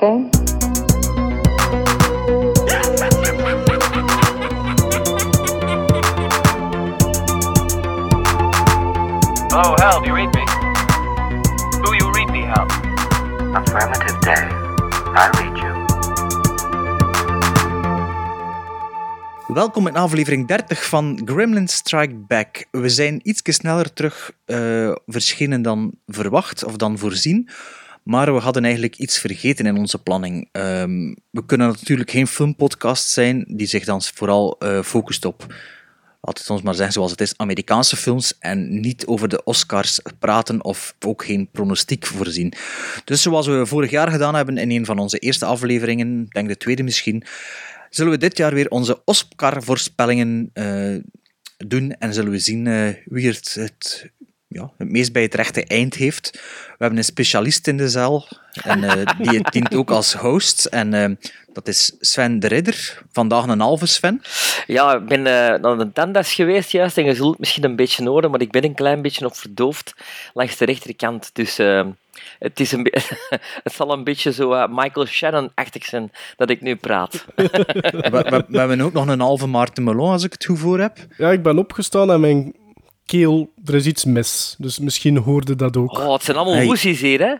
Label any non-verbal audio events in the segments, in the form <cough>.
a game? Oh, Hal, do you read me? Do you read me, Hal? Affirmative day. I read you. Welkom in aflevering 30 van Gremlin Strike Back. We zijn iets sneller terug eh, verschenen dan verwacht of dan voorzien. Maar we hadden eigenlijk iets vergeten in onze planning. Ehm, we kunnen natuurlijk geen filmpodcast zijn die zich dan vooral eh, focust op, laat het ons maar zeggen zoals het is, Amerikaanse films en niet over de Oscars praten of ook geen pronostiek voorzien. Dus zoals we vorig jaar gedaan hebben in een van onze eerste afleveringen, denk de tweede misschien, zullen we dit jaar weer onze Oscar-voorspellingen eh, doen en zullen we zien eh, wie het, het, ja, het meest bij het rechte eind heeft. We hebben een specialist in de zaal en eh, die dient ook als host en eh, dat is Sven de Ridder. Vandaag een halve Sven. Ja, ik ben eh, naar de tandarts geweest juist en je zult het misschien een beetje horen, maar ik ben een klein beetje op verdoofd langs de rechterkant. Dus het, is een <laughs> het zal een beetje zo Michael Shannon-achtig zijn dat ik nu praat. <laughs> We, we- we hebben ook nog een halve Maarten Melon, als ik het goed voor heb. Ja, ik ben opgestaan en mijn keel, er is iets mis. Dus misschien hoorde dat ook. Oh, het zijn allemaal Hey. woesies hier, hè?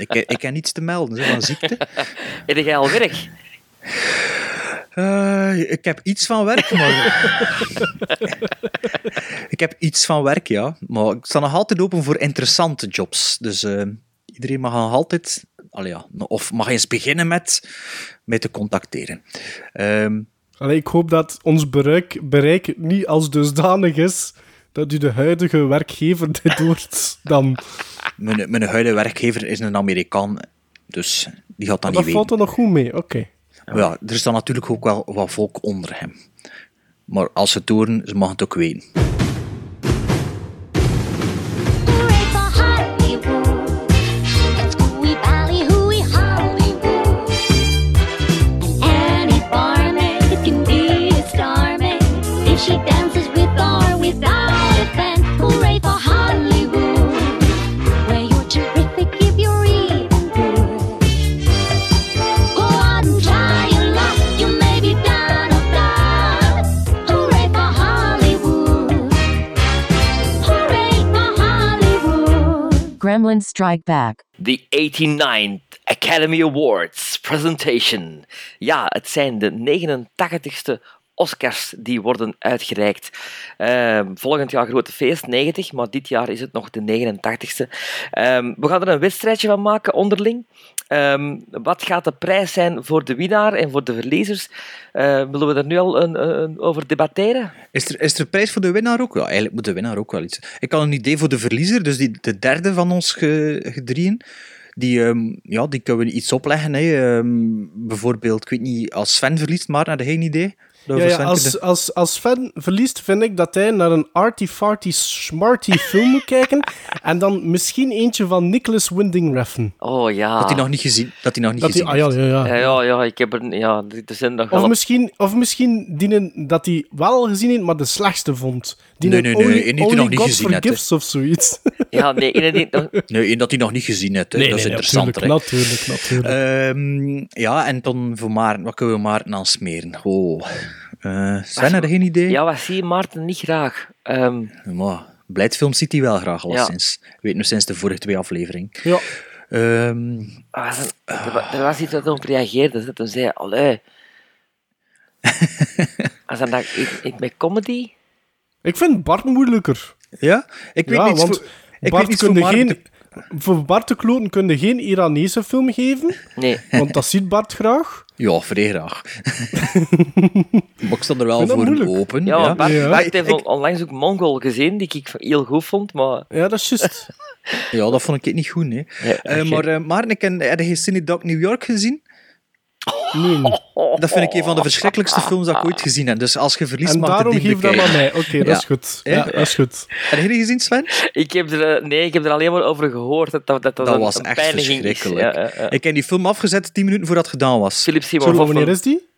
Ik, ik heb niets te melden zo, van ziekte. <laughs> Heb jij al werk? Eh, ik heb iets van werk, maar... <laughs> ik heb iets van werk, ja. Maar ik sta nog altijd open voor interessante jobs. Dus eh, iedereen mag nog altijd... Allee, ja, of mag eens beginnen met mij te contacteren. Ehm, Allee, ik hoop dat ons bereik, bereik niet als dusdanig is dat u de huidige werkgever <laughs> dit hoort. Dan, mijn, mijn huidige werkgever is een Amerikaan, dus die gaat dat dat niet valt weten. er nog goed mee. Oké. Ja, er staat natuurlijk ook wel wat volk onder hem. Maar als ze het horen, ze mag het ook weten. Gremlin Strike Back. The 89th Academy Awards presentation. Ja, het zijn de 89ste Oscars die worden uitgereikt. Ehm, volgend jaar grote feest, 90, maar dit jaar is het nog de 89ste. Ehm, we gaan er een wedstrijdje van maken onderling. Ehm, wat gaat de prijs zijn voor de winnaar en voor de verliezers? Eh, willen we er nu al een, een- over debatteren? Is er, is er prijs voor de winnaar ook? Ja, eigenlijk moet de winnaar ook wel iets. Ik had een idee voor de verliezer, dus die, de derde van ons ge, gedrieën. Die, ehm, ja, die kunnen we iets opleggen. Hè. Bijvoorbeeld, ik weet niet, als Sven verliest, maar had je geen idee? Ja, als, als, als Sven verliest, vind ik dat hij naar een arty-farty smarty film moet kijken. <laughs> En dan misschien eentje van Nicholas Winding Refn. Oh ja. Dat hij nog niet gezien, dat hij nog niet Dat hij, gezien ah, ja, heeft. ja, ja. Ja, ja, ja, ik heb er... Ja, er zijn nog wel... Of misschien, of misschien die dat hij wel gezien heeft, maar de slechtste vond. Die Nee, nee, nee, only, die hij only nog niet God gezien heeft, of zoiets. <laughs> Ja, nee, inderdaad. <laughs> nog- Nee, één dat hij nog niet gezien heeft. dat is interessanter. hè. Natuurlijk, natuurlijk, natuurlijk. Ehm, ja, en dan voor Maarten, wat kunnen we Maarten aan smeren? Oh. Eh, Sven, had je geen idee? Ja, wat zie je Maarten niet graag? Ehm, Maar Blijdfilm ziet hij wel graag, al Ja. sinds. Weet nu sinds de vorige twee afleveringen. ja. Ehm, ah, er, wa- er was iets dat op reageerde. Dat toen zei, allee... <laughs> Als dan dacht ik, ik met comedy... Ik vind Bart moeilijker. ja, ik weet ja, niet. want Voor, ik Bart weet niet voor Maarten. geen, voor Bart te kloten kun je geen Iranese film geven, Nee. want dat ziet Bart graag. Ja, vrij graag. <laughs> maar ik sta er wel voor moeilijk. open. Ja, Bart, Ja. Bart Ik- heeft ik- onlangs ook Mongol gezien, die ik heel goed vond, maar... Ja, dat is juist. <laughs> ja, dat vond ik niet goed. Nee. Ja, Eh, maar uh, Maarten, heb je Cine Doc New York gezien? Nee. <laughs> Dat vind ik een van de verschrikkelijkste films dat ik ooit gezien heb. Dus als je verliest, En mag je daarom die geef dat aan mij. Oké, dat Ja. is goed. Ja. Ja, dat is goed. Heb je die gezien, Sven? Ik heb er, eh, nee, ik heb er alleen maar over gehoord dat dat, dat, Dat een, was een echt is. verschrikkelijk. Ja, ja, ja. Ik heb die film afgezet tien minuten voordat het gedaan was. Philip Sorry, Hoffman, wanneer is die?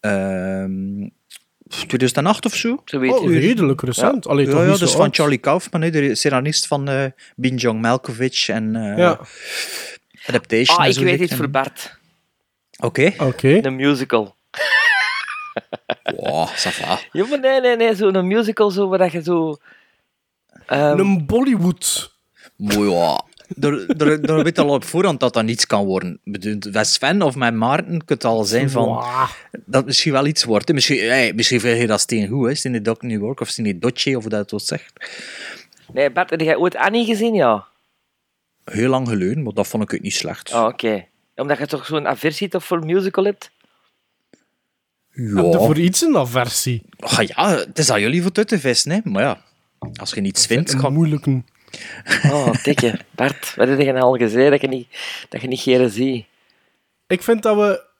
Ehm 2008 of zo? zo weet Oh, redelijk recent. Allee, ja, toch ja, niet dus zo van oud. Charlie Kaufman, hè, de scenarist van eh Bin Jong Malkovich. En, eh, Ja. Adaptation. Ah, ik zo weet iets voor Bart. Oké. Oké. Een musical. <laughs> Wow, ça va. Ja, maar nee, nee, nee. Zo'n musical zo, waar dat je zo... ehm, Een Bollywood. Mooi, ja. Daar, daar, daar weet al op voorhand dat dat niets kan worden. Met Sven of met Maarten kan het al zijn van Wauw. dat misschien wel iets wordt. hè. Misschien, hey, misschien vind je dat steen goed, hè. Steen Doc New York of Steen Dotje, of hoe dat het zegt. Nee, Bart, heb jij ooit Annie gezien? Ja. Heel lang geleden, maar dat vond ik het niet slecht. Oh, oké. Omdat je toch zo'n aversie toch voor musical hebt? Heb je Ja. voor iets een aversie? Ah, ja, het is aan jullie voor het uit te vissen, hè. Maar ja, als je niets vindt, Een kan... moeilijke. Oh, dikke. Bart, wat heb je al gezegd dat je niet, dat je niet geren ziet? Ik vind dat we...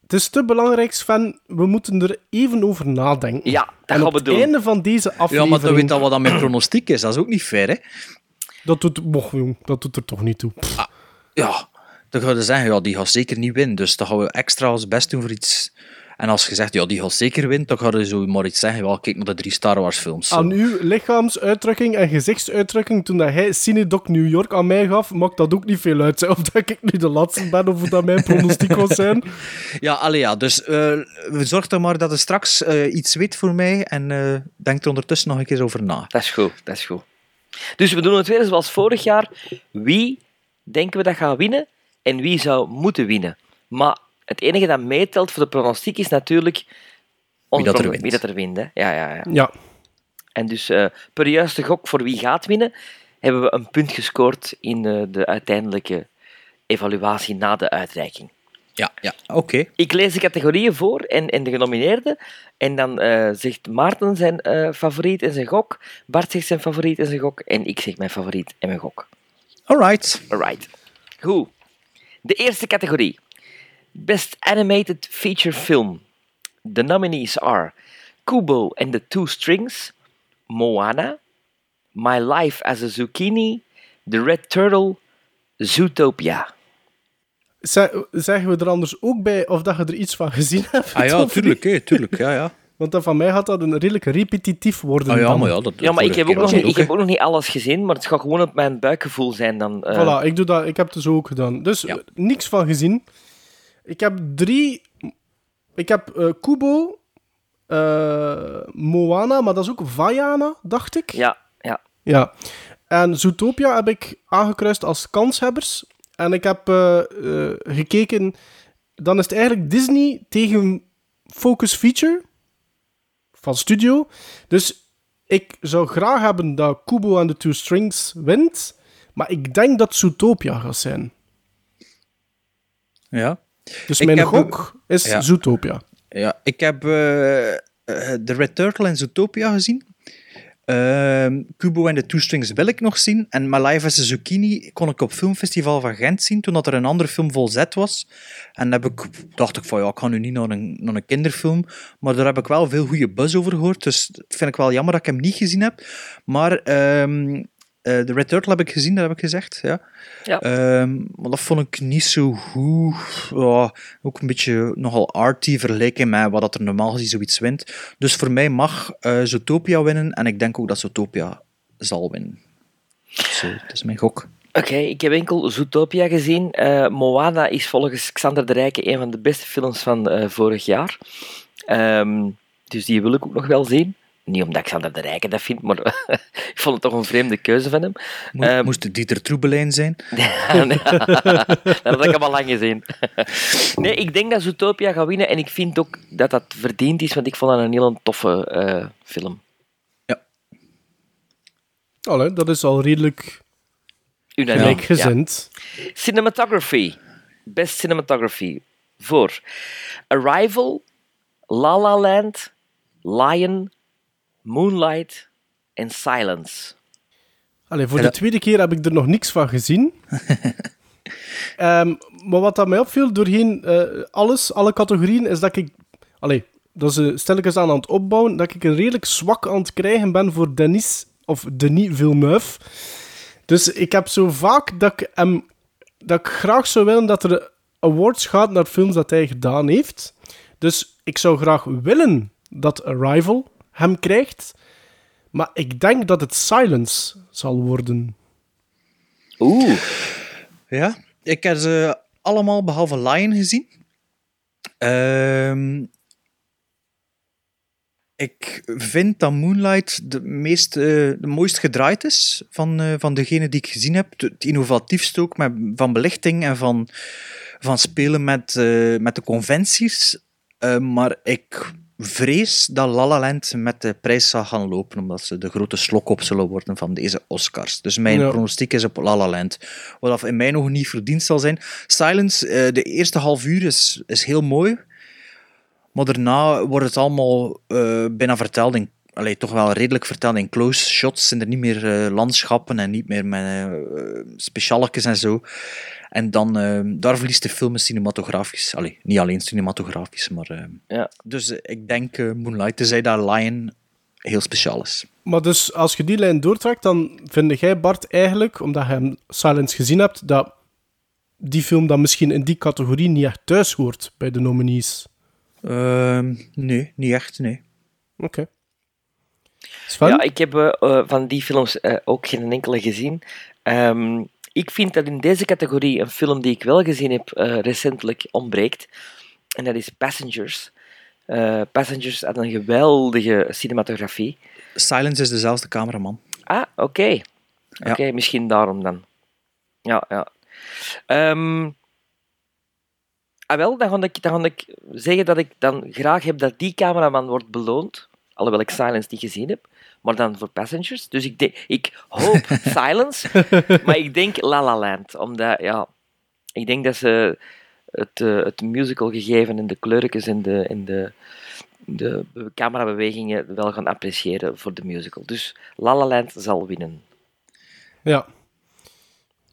Het is te belangrijk, Sven. We moeten er even over nadenken. Ja, dat en gaan op we het doen. einde van deze Ja, aflevering... maar dan weet dat wat dat met pronostiek is. Dat is ook niet fair, hè. Dat doet, moch, jong, dat doet er toch niet toe. Pff, Ja, dan gaan we zeggen, ja, die gaat zeker niet winnen. Dus dan gaan we extra ons best doen voor iets... En als je zegt, ja, die gaat zeker winnen, dan ga je zo maar iets zeggen. Wel, kijk naar de drie Star Wars films. Aan uw lichaamsuitdrukking en gezichtsuitdrukking toen dat hij Cinedoc New York aan mij gaf, maakt dat ook niet veel uit. hè. Of dat ik nu de laatste ben of dat mijn pronostiek was zijn. <laughs> Ja, allee, ja. Dus eh zorg er maar dat je straks eh, iets weet voor mij en eh, denk er ondertussen nog een keer over na. Dat is goed, dat is goed. Dus we doen het weer zoals vorig jaar. Wie denken we dat gaat winnen en wie zou moeten winnen? Maar het enige dat meetelt voor de pronostiek is natuurlijk onze dat er wint. Wie dat er wint hè. ja, ja, ja. Ja, En dus eh, per juiste gok voor wie gaat winnen, hebben we een punt gescoord in eh, de uiteindelijke evaluatie na de uitreiking. Ja, ja. Oké. Ik lees de categorieën voor en, en de genomineerden. En dan eh, zegt Maarten zijn eh, favoriet en zijn gok. Bart zegt zijn favoriet en zijn gok. En ik zeg mijn favoriet en mijn gok. Alright. Alright. Goed. De eerste categorie. Best Animated Feature Film. De nominees are Kubo and the Two Strings, Moana, My Life as a Zucchini, The Red Turtle, Zootopia. Ze- zeggen we er anders ook bij of dat je er iets van gezien hebt? Ah ja, <laughs> tuurlijk, hè, tuurlijk. Ja, ja. Want dat van mij gaat dat een redelijk repetitief worden. Ah ja, dan. maar ja, dat Ja, maar ik heb, ook nog, niet, ik heb ook... nog niet alles gezien, maar het gaat gewoon op mijn buikgevoel zijn dan. eh, Voilà, ik, doe dat, ik heb het dus ook gedaan. Dus Ja. eh, niks van gezien. Ik heb drie... Ik heb eh, Kubo, eh, Moana, maar dat is ook Vaiana, dacht ik. Ja, ja. Ja. En Zootopia heb ik aangekruist als kanshebbers. En ik heb gekeken... Dan is het eigenlijk Disney tegen Focus Feature van Studio. Dus ik zou graag hebben dat Kubo and the Two Strings wint. Maar ik denk dat Zootopia gaat zijn. Ja. Dus Ik mijn heb- gok is ja. Zootopia. ja, ik heb eh, eh, The Red Turtle en Zootopia gezien. Ehm Kubo en de Two Strings wil ik nog zien. En My Life as a Zucchini kon ik op Filmfestival van Gent zien, toen dat er een andere film vol zet was. En heb ik, dacht ik van, ja, ik ga nu niet naar een, kinderfilm. Maar daar heb ik wel veel goede buzz over gehoord. Dus vind ik wel jammer dat ik hem niet gezien heb. Maar ehm eh, The Red Turtle heb ik gezien, dat heb ik gezegd. Ja. Ja. Ehm, maar dat vond ik niet zo goed. Ja, ook een beetje nogal arty vergeleken met wat dat er normaal gezien zoiets wint. Dus voor mij mag eh Zootopia winnen. En ik denk ook dat Zootopia zal winnen. Zo, dat is mijn gok. Oké, ik heb enkel Zootopia gezien. Eh, Moana is volgens Xander de Rijke een van de beste films van vorig jaar. Ehm, dus die wil ik ook nog wel zien. Niet omdat Xander de Rijke dat vindt, maar <laughs> ik vond het toch een vreemde keuze van hem. Mo- Ehm, Moest het Dieter Troebelijn zijn? <laughs> Ja, nee. <laughs> dat heb ik al lang gezien. nee, ik denk dat Zootopia gaat winnen en ik vind ook dat dat verdiend is, want ik vond dat een heel toffe eh, film. Allee, dat is al redelijk Unaniem. gelijkgezind. Ja. Cinematography. Best cinematography. Voor Arrival, La La Land, Lion, Moonlight en Silence. Allee, voor de tweede keer heb ik er nog niks van gezien. <laughs> Ehm, maar wat dat mij opviel doorheen eh, alles, alle categorieën, is dat ik... Allee, dat is stel aan aan het opbouwen, dat ik een redelijk zwak aan het krijgen ben voor Denis, of Denis Villeneuve. Dus ik heb zo vaak dat ik hem... Dat ik graag zou willen dat er awards gaat naar films dat hij gedaan heeft. Dus ik zou graag willen dat Arrival hem krijgt. Maar ik denk dat het Silence zal worden. Oeh. Ja. ik heb ze allemaal behalve Lion gezien. Ehm, ik vind dat Moonlight de, meest, eh, de mooist gedraaid is van, eh, van degene die ik gezien heb. Het innovatiefste ook met, van belichting en van, van spelen met, eh, met de conventies. Eh, maar ik vrees dat La La Land met de prijs zal gaan lopen, omdat ze de grote slok op zullen worden van deze Oscars. Dus mijn Ja. pronostiek is op La La Land. Wat in mijn ogen niet verdiend zal zijn. Silence, eh, de eerste half uur is, is heel mooi. Maar daarna wordt het allemaal eh, bijna verteld in, allee, toch wel redelijk verteld in close shots. Zijn er niet meer eh, landschappen en niet meer met specialetjes en zo. En dan, eh, daar verliest de film cinematografisch. Allee, niet alleen cinematografisch, maar... Ja. Dus ik denk Moonlight, tenzij dat Lion heel speciaal is. Maar dus als je die lijn doortrekt, dan vind jij Bart eigenlijk, omdat je hem Silence gezien hebt, dat die film dan misschien in die categorie niet echt thuis hoort bij de nominees. Ehm, nee, niet echt, nee. Oké. Sven? Ja, ik heb eh, eh, van die films eh, ook geen enkele gezien. Ehm, ik vind dat in deze categorie een film die ik wel gezien heb recentelijk ontbreekt. En dat is Passengers. Passengers had een geweldige cinematografie. Silence is dezelfde cameraman. Ah, oké. Oké, misschien daarom dan. Ja, ja. Ehm, ah, wel, dan ga, ik, dan ga ik zeggen dat ik dan graag heb dat die cameraman wordt beloond. Alhoewel ik Silence niet gezien heb. Maar dan voor Passengers. Dus ik, denk, ik hoop <laughs> Silence. maar ik denk La La Land. Omdat, ja... Ik denk dat ze het, eh, het musical gegeven en de kleurtjes en de, en de, de be- camerabewegingen wel gaan appreciëren voor de musical. Dus La La Land zal winnen. Ja.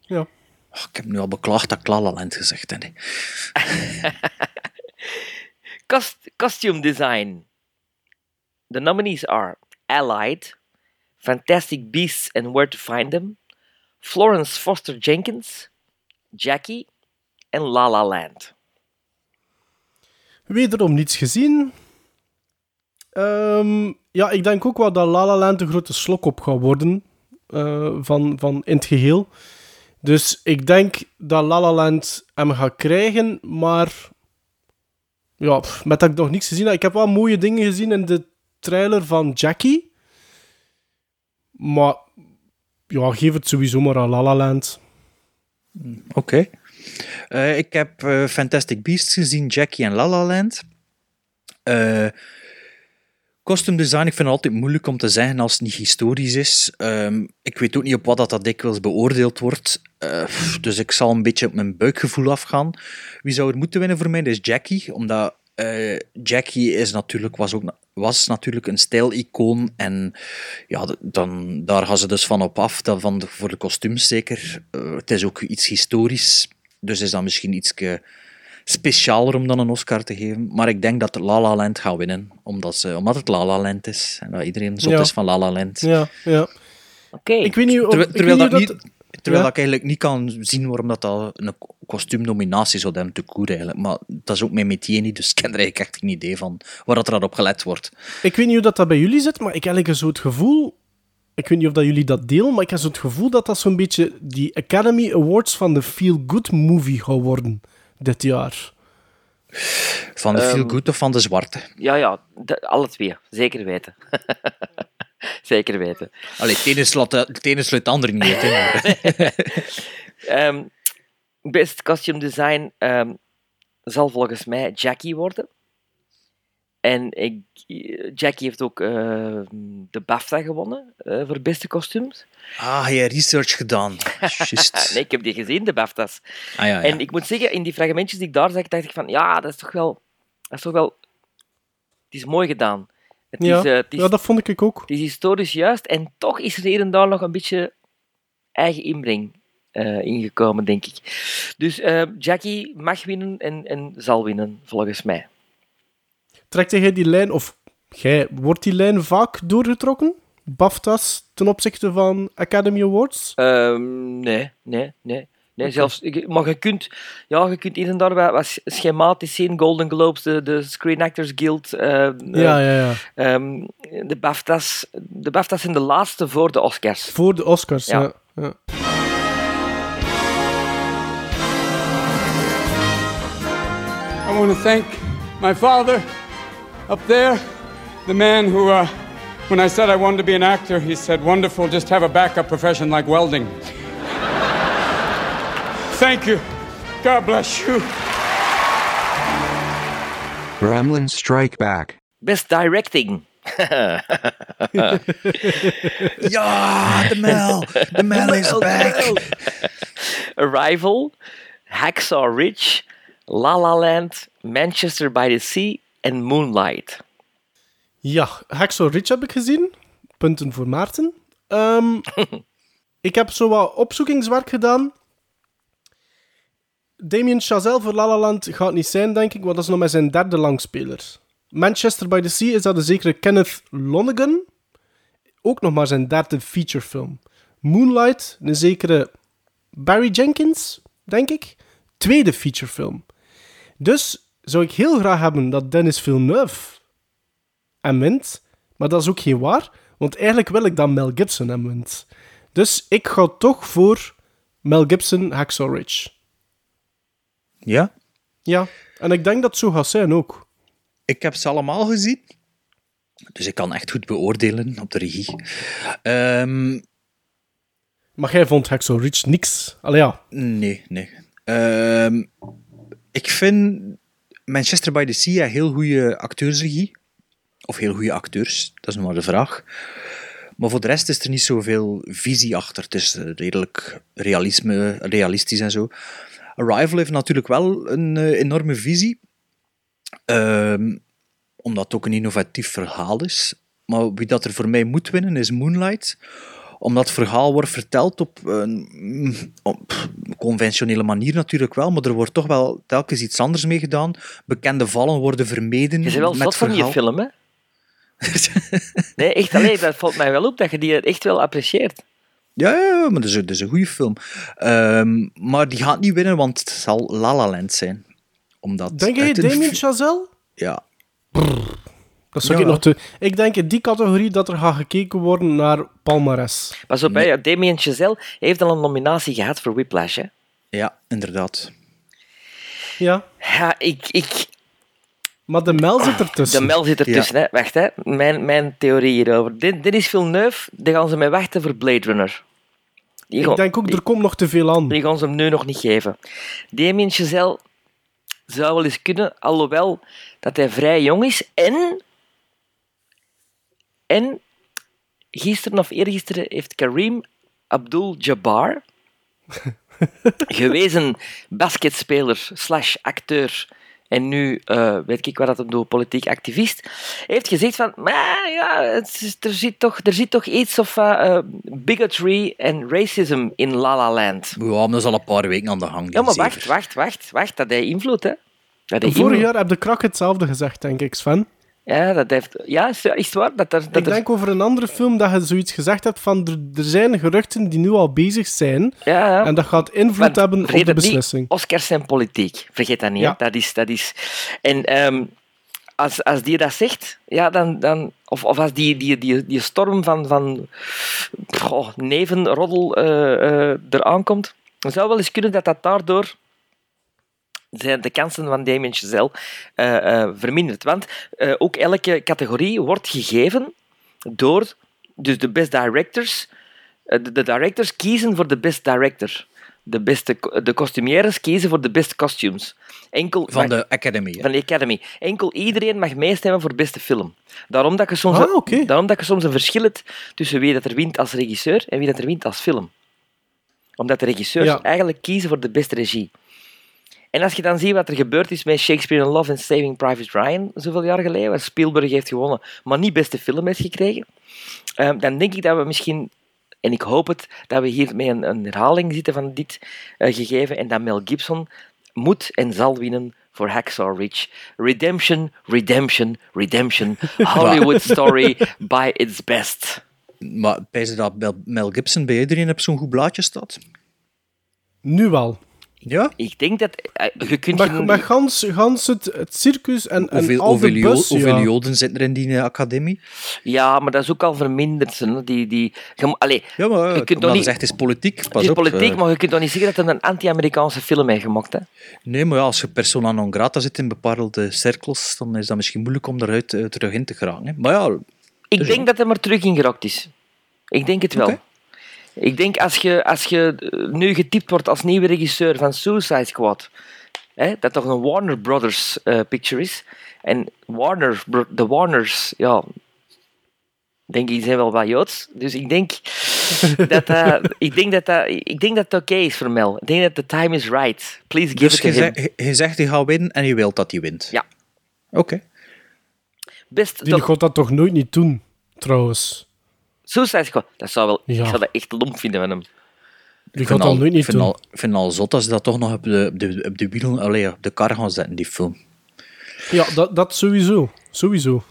Ja. Oh, ik heb nu al beklaagd dat ik La La Land gezegd heb. hè. <laughs> Cost- costume design. The nominees are Allied, Fantastic Beasts and Where to Find Them, Florence Foster Jenkins, Jackie en La La Land. Wederom niets gezien. Ehm, ja, ik denk ook wel dat La La Land een grote slok op gaat worden eh, van, van in het geheel. Dus ik denk dat La La Land hem gaat krijgen, maar ja, met dat ik nog niets gezien heb. Ik heb wel mooie dingen gezien in de trailer van Jackie. Maar ja, geef het sowieso maar aan La La Land. Oké. Eh, ik heb eh, Fantastic Beasts gezien, Jackie en La La Land. Eh costume design, ik vind het altijd moeilijk om te zeggen als het niet historisch is. Ehm, ik weet ook niet op wat dat, dat dikwijls beoordeeld wordt. Dus ik zal een beetje op mijn buikgevoel afgaan. Wie zou er moeten winnen voor mij? Dat is Jackie, omdat eh, Jackie is natuurlijk, was, ook, was natuurlijk een stijlicoon. En ja, dan, daar gaan ze dus van op af, dat van de, voor de kostuums zeker. Eh, het is ook iets historisch, dus is dat misschien iets specialer om dan een Oscar te geven. Maar ik denk dat La La Land gaat winnen, omdat, ze, omdat het La La Land is. En dat iedereen zot Ja. is van La La Land. Ja, ja. Oké. Ik weet niet of... Terwijl, ik terwijl, weet dat niet niet, of terwijl Ja. ik eigenlijk niet kan zien waarom dat, dat een kostuumnominatie zou hebben te koer eigenlijk. Maar dat is ook mijn métier niet, dus ik ken er eigenlijk echt geen idee van waar dat er op gelet wordt. Ik weet niet hoe dat, dat bij jullie zit, maar ik heb eigenlijk zo het gevoel... Ik weet niet of dat jullie dat delen, maar ik heb zo het gevoel dat dat zo'n beetje die Academy Awards van de Feel Good Movie gaat worden dit jaar. Van de Ehm, feel good of van de zwarte. Ja, ja, de- alle twee. Zeker weten. <laughs> Zeker weten. Allee, het ene sluit, het het andere niet uit. <laughs> Ehm, best costume design ehm, zal volgens mij Jackie worden. En ik, Jackie heeft ook eh, de BAFTA gewonnen eh, voor beste kostuums. Ah, je hebt research gedaan. <laughs> Nee, ik heb die gezien, de BAFTA's. Ah, ja, ja. En ik moet zeggen, in die fragmentjes die ik daar zag, dacht ik van, ja, dat is toch wel... Dat is toch wel... Het is mooi gedaan. Het Ja, is, eh, het is, ja, dat vond ik ook. het is historisch juist en toch is er hier en daar nog een beetje eigen inbreng eh, ingekomen, denk ik. Dus eh, Jackie mag winnen en, en zal winnen, volgens mij. Trekt jij die lijn, of jij, wordt die lijn vaak doorgetrokken? BAFTA's ten opzichte van Academy Awards? Ehm, nee, nee, nee. Nee, zelfs, ik- maar je kunt, ja, je kunt hier en daar wat, wat schematisch zien. Golden Globes, de, de Screen Actors Guild, eh, eh, Ja, ja, ja. ehm, de BAFTA's. De BAFTA's zijn de laatste voor de Oscars. Voor de Oscars, Ja. ja. ja. want to thank my father up there, the man who, uh, when I said I wanted to be an actor, he said, Wonderful, just have a backup profession like welding. Thank you. God bless you. Gremlins Strike Back. Best Directing. <laughs> Ja, de Mel. De Mel is back. Arrival, Hacksaw Ridge, La La Land, Manchester by the Sea en Moonlight. Ja, Hacksaw Ridge heb ik gezien. Punten voor Maarten. Ehm, <laughs> ik heb zo wat opzoekingswerk gedaan. Damien Chazelle voor La La Land gaat niet zijn, denk ik, want dat is nog maar zijn derde langspeler. Manchester by the Sea is dat een zekere Kenneth Lonergan. Ook nog maar zijn derde featurefilm. Moonlight, een zekere Barry Jenkins, denk ik. Tweede featurefilm. Dus zou ik heel graag hebben dat Dennis Villeneuve hem wint. Maar dat is ook geen waar, want eigenlijk wil ik dat Mel Gibson hem wint. Dus ik ga toch voor Mel Gibson, Hacksaw Ridge. Ja, Ja, en ik denk dat zo gaat zijn ook. ik heb ze allemaal gezien. Dus ik kan echt goed beoordelen op de regie. Ehm, Maar jij vond Hacksaw Ridge niks. Allee ja, nee, nee. Ehm, ik vind Manchester by the Sea een heel goede acteursregie. Of heel goede acteurs, dat is nog maar de vraag. Maar voor de rest is er niet zoveel visie achter. Het is redelijk realisme, realistisch en zo. Arrival heeft natuurlijk wel een eh, enorme visie. Ehm, omdat het ook een innovatief verhaal is. Maar wie dat er voor mij moet winnen is Moonlight. Omdat het verhaal wordt verteld op een op conventionele manier natuurlijk wel, maar er wordt toch wel telkens iets anders mee gedaan. Bekende vallen worden vermeden. Je bent wel zot van die verhaal. film, hè? <laughs> Nee, echt alleen, dat valt mij wel op dat je die echt wel apprecieert. Ja, ja, ja, maar dat is, een- dat is een goede film. Ehm, maar die gaat niet winnen, want het zal La La Land zijn. Omdat denk een Damien Chazelle? Ja, Dat zou Ja. ik nog te... Ik denk in die categorie dat er gaat gekeken worden naar Palmares. Pas op, hè, Damien Chazelle heeft al een nominatie gehad voor Whiplash, hè? ja, inderdaad. Ja, Ja, ik... ik maar de Mel zit ertussen. de Mel zit Ja. ertussen, hè. Wacht, hè. Mijn, mijn theorie hierover. Dit, dit is Villeneuve, daar gaan ze mee wachten voor Blade Runner. Die Ik denk ook, die- er komt nog te veel aan. Die gaan ze hem nu nog niet geven. Damien Chazelle zou wel eens kunnen, alhoewel dat hij vrij jong is. En, en gisteren of eergisteren heeft Kareem Abdul-Jabbar, <laughs> gewezen basketspeler slash acteur en nu eh, weet ik wat dat hem doet, politiek activist, heeft gezegd van, maar ja, het is- er, zit toch, er zit toch iets of eh, eh, bigotry en racism in La La Land. Ja, maar dat is al een paar weken aan de gang. Ja, maar wacht, wacht, wacht, wacht. Dat heeft invloed, hè. Dat Vorig invloed. jaar heb de krak hetzelfde gezegd, denk ik, Sven. Ja, dat heeft... Ja, is, waar? Dat er, dat Ik er- denk over een andere film dat je zoiets gezegd hebt van er, er zijn geruchten die nu al bezig zijn Ja, ja. en dat gaat invloed hebben op de het niet, beslissing. Oscars zijn politiek. Vergeet dat niet. Ja. Dat is... Dat is en um, als, als die dat zegt, ja, dan... dan of, of als die, die, die, die storm van, van goh, nevenroddel uh, uh, eraan komt, dan zou wel eens kunnen dat dat daardoor zijn de kansen van Damien Chazelle uh, uh, verminderd. Want uh, ook elke categorie wordt gegeven door dus de best directors. De, de, directors kiezen voor de best director. De, beste, de costumières kiezen voor de best costumes. Enkel van mag, de Academy. Hè? Van de Academy. Enkel iedereen mag meestemmen voor beste film. Daarom dat je soms, ah, okay. daarom dat je soms een verschil hebt tussen wie dat er wint als regisseur en wie dat er wint als film. Omdat de regisseurs ja. eigenlijk kiezen voor de beste regie. En als je dan ziet wat er gebeurd is met Shakespeare in Love en Saving Private Ryan, zoveel jaar geleden, waar Spielberg heeft gewonnen, maar niet beste film heeft gekregen, um, dan denk ik dat we misschien, en ik hoop het, dat we hier met een, een herhaling zitten van dit uh, gegeven en dat Mel Gibson moet en zal winnen voor Hacksaw Ridge. Redemption, redemption, redemption. <laughs> Hollywood story by its best. Maar pijs dat Mel Gibson bij iedereen op zo'n goed blaadje staat? Nu wel. Ja? Ik denk dat... eh, je kunt... Gans, gans het, het circus en, en Hoeveel, al hoeveel, de Jo- bus, hoeveel ja. Joden zitten er in die eh, academie? Ja, maar dat is ook al verminderd. hè. Die, die, je, allee, Ja, maar Je kunt toch niet- het is politiek. Pas het is op, politiek, eh. maar je kunt toch niet zeggen dat het een anti-Amerikaanse film heeft gemaakt. Hè? Nee, maar ja, als je persona non grata zit in bepaalde cirkels, dan is dat misschien moeilijk om eruit terug in te geraken. Hè. Maar ja, Ik Dus denk ja. dat hij maar terug in geraakt is. Ik denk het wel. Ik denk als je, als je eh, nu getipt wordt als nieuwe regisseur van Suicide Squad, hè, dat toch een Warner Brothers eh, picture is. En Warner, de Warners, ja, denk ik, die zijn wel wat Joods. Dus ik denk <laughs> dat dat, ik denk dat, dat, ik denk dat het oké is voor Mel. Ik denk dat the time is right. Please give dus it to je, him. zegt, je, zegt hij gaat winnen en je wilt dat hij wint. Ja. Oké. Best Die doc- gaat dat toch nooit niet doen, trouwens. Suicide Squad, dat zou wel, Ja. ik zou dat echt lomp vinden van hem. Die Ik gaat vind, al, niet vind, doen. al, vind al zot als ze dat toch nog op de, op de, op de wielen, allee, op de kar gaan zetten, die film. Ja, dat, dat sowieso. Sowieso.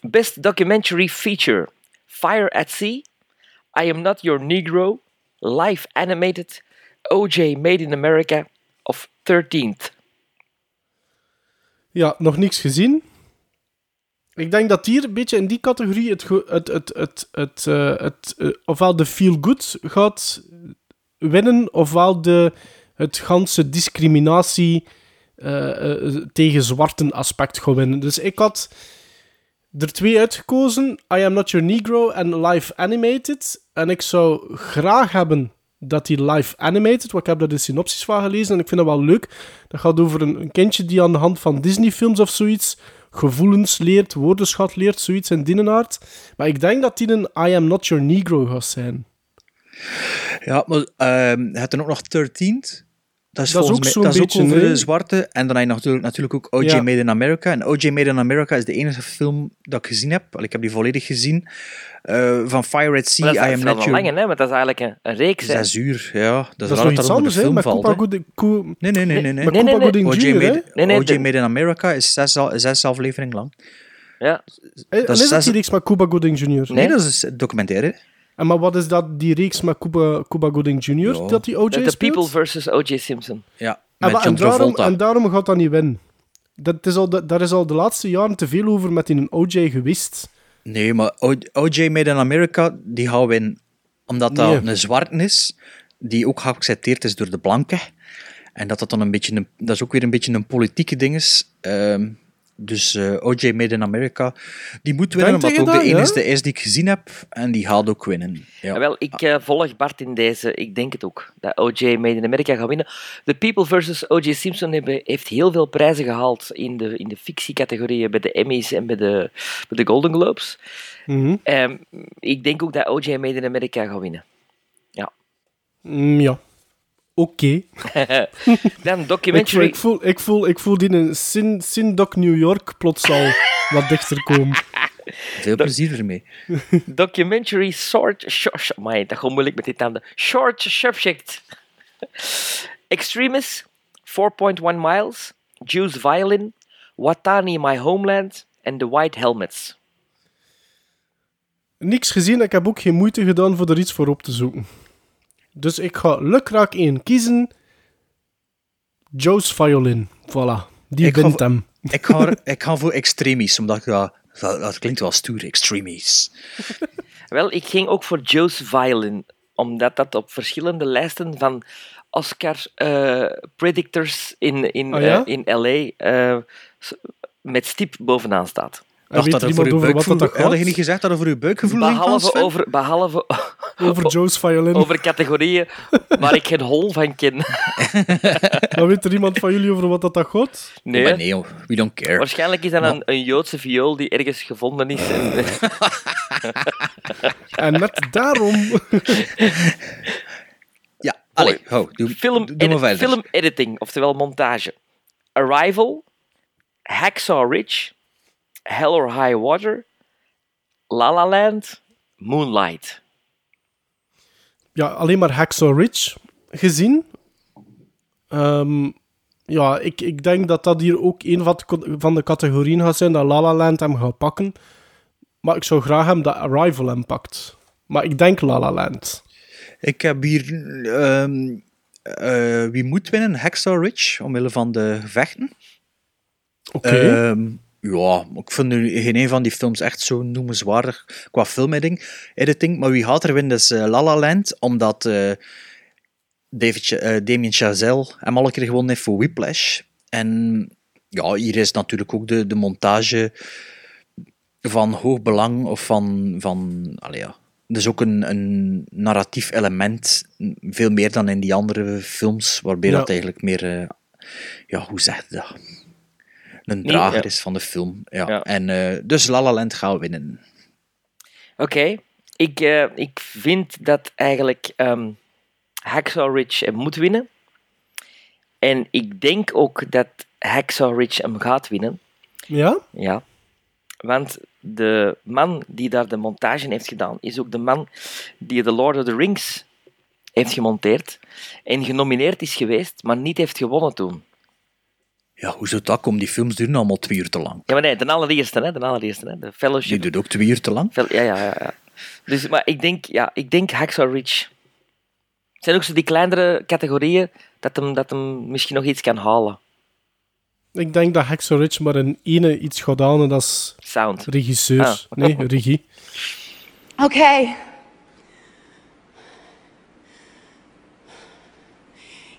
Best Documentary Feature: Fire at Sea, I Am Not Your Negro, Live Animated, OJ Made in America of 13th. Ja, nog niks gezien. Ik denk dat hier een beetje in die categorie het, het, het, het, het, eh, het, eh, ofwel de feel-good gaat winnen, ofwel de, het ganse discriminatie eh, tegen zwarten aspect gaat winnen. Dus ik had er twee uitgekozen, I Am Not Your Negro en Live Animated. En ik zou graag hebben dat die live animated, want ik heb daar de synopsis van gelezen en ik vind dat wel leuk. Dat gaat over een, een kindje die aan de hand van Disney-films of zoiets gevoelens leert, woordenschat leert, zoiets in die aard. Maar ik denk dat die een I Am Not Your Negro gaat zijn. Ja, maar hebt dan ook nog 13th. Dat is, Dat is ook zo'n dat is ook beetje, over nee? de zwarte. En dan heb je natuurlijk, natuurlijk ook OJ Ja. Made in America. En OJ Made in America is de enige film dat ik gezien heb. Al, Ik heb die volledig gezien. eh, van Fire at Sea, dat I is, Am dat Not is wel Your... lang, hè? Want dat is eigenlijk een, een reeks. hè. Zes uur, ja. Dat is, Dat is raar nog dat iets hè? film Met valt. Cuba. Gooding, Cu- Nee, nee, nee. nee, nee. Nee, nee, nee. OJ? Made, Nee, Made in America is zes, zes afleveringen lang. Ja. Dat is is dat zes- die reeks met Cuba Gooding Jr.? Nee. Nee, dat is een documentaire. En maar wat is dat, die reeks met Cuba, Cuba Gooding Jr., Ja. dat die OJ The, the speelt? People versus O.J. Simpson. Ja, En, met daarom, en daarom gaat dat niet winnen. Dat is al de, daar is al de laatste jaren te veel over met die OJ geweest. Nee, maar OJ Made in America, die gaan winnen. Omdat dat Nee. een zwarte is, die ook geaccepteerd is door de blanken. En dat dat dan een beetje een, dat is ook weer een beetje een politieke ding is. Ehm, dus eh, OJ Made in America, die moet winnen, Denk omdat je het ook dat, de ja? enige is die ik gezien heb. En die gaat ook winnen. Ja. Ja, wel, ik eh, volg Bart in deze. Ik denk het ook. Dat O.J. Made in America gaat winnen. The People versus O.J. Simpson hebben, heeft heel veel prijzen gehaald in de, in de fictiecategorieën bij de Emmys en bij de, bij de Golden Globes. Ehm, ik denk ook dat O.J. Made in America gaat winnen. Mm, ja. Oké. <laughs> Dan Ik, voel- documentary. ik, voel, ik, voel, ik voel die een Sin, Sindoc New York plots al wat dichter komen. <laughs> Veel plezier ermee. <laughs> Documentary Short... short amai, dat gewoon moeilijk met die tanden. Short Subject. Extremis, 4.1 Miles, Juice Violin, Watani My Homeland en The White Helmets. Niks gezien, ik heb ook geen moeite gedaan voor er iets voor op te zoeken. Dus ik ga lukraak één kiezen. Joe's Violin. Voilà. Die Ik ga wint voor- hem. <laughs> Ik ga, <laughs> ik ga voor extremis, omdat ik dat, dat, dat klinkt wel stoer, extremis. <laughs> Wel, ik ging ook voor Joe's Violin, omdat dat op verschillende lijsten van Oscar eh, predictors in, in, Ah, ja? eh, in LA eh, met stip bovenaan staat. Dacht weet dat er er voor over wat dat gaat? Had je niet gezegd dat er voor uw buikgevoel ging Behalve Sven? over, behalve Over Joe's Violin. over categorieën waar ik geen hol van ken. <laughs> Dan weet er iemand van jullie over wat dat, dat gaat? Nee, Maar nee, we don't care. waarschijnlijk is dat een, een Joodse viool die ergens gevonden is. En, <laughs> En net daarom... <laughs> Ja, allee, hou, doe, film, doe, doe maar edit- verder. film editing, oftewel montage. Arrival, Hacksaw Ridge, Hell or High Water, La La Land, Moonlight. ja, alleen maar Hacksaw Ridge gezien. Ehm, ja, ik, ik denk dat dat hier ook een van de, van de categorieën gaat zijn dat La La Land hem gaat pakken. Maar ik zou graag hem dat Arrival hem pakt. Maar ik denk La La Land. Ik heb hier ehm, eh, wie moet winnen? Hacksaw Ridge, omwille van de gevechten. Oké. Ehm, ja, ik vind nu geen een van die films echt zo noemenswaardig qua filmediting, editing. Maar wie gaat er winnen is eh, La La Land, omdat David, eh, Damien Chazelle hem al een keer gewonnen heeft voor Whiplash. En ja, hier is natuurlijk ook de, de montage van hoog belang of van... van allee, ja. Dus ook een, een narratief element, veel meer dan in die andere films, waarbij Ja. dat eigenlijk meer... ja, hoe zeg je dat? Een Nee, drager ja. is van de film. Ja. Ja. En, eh, dus La La Land gaat winnen. Oké, ik, eh, ik vind dat eigenlijk ehm Hacksaw Ridge hem moet winnen. En ik denk ook dat Hacksaw Ridge hem gaat winnen. Ja? Ja. Want de man die daar de montage heeft gedaan, is ook de man die The Lord of the Rings heeft gemonteerd. En genomineerd is geweest, maar niet heeft gewonnen toen. Ja, hoe zou dat komen? Die films duren allemaal twee uur te lang. Ja, maar nee, de allereerste, hè, de allereerste, hè, de Die Fellowship. duurt ook twee uur te lang. Fel- Ja, ja, ja, ja. Dus, maar ik denk, ja, ik denk Hacksaw Ridge. Het zijn ook zo die kleinere categorieën dat hem, dat hem misschien nog iets kan halen. Ik denk dat Hacksaw Ridge maar een ene iets gaat aan en dat is Sound. regisseur. Ah. Nee, regie. Okay.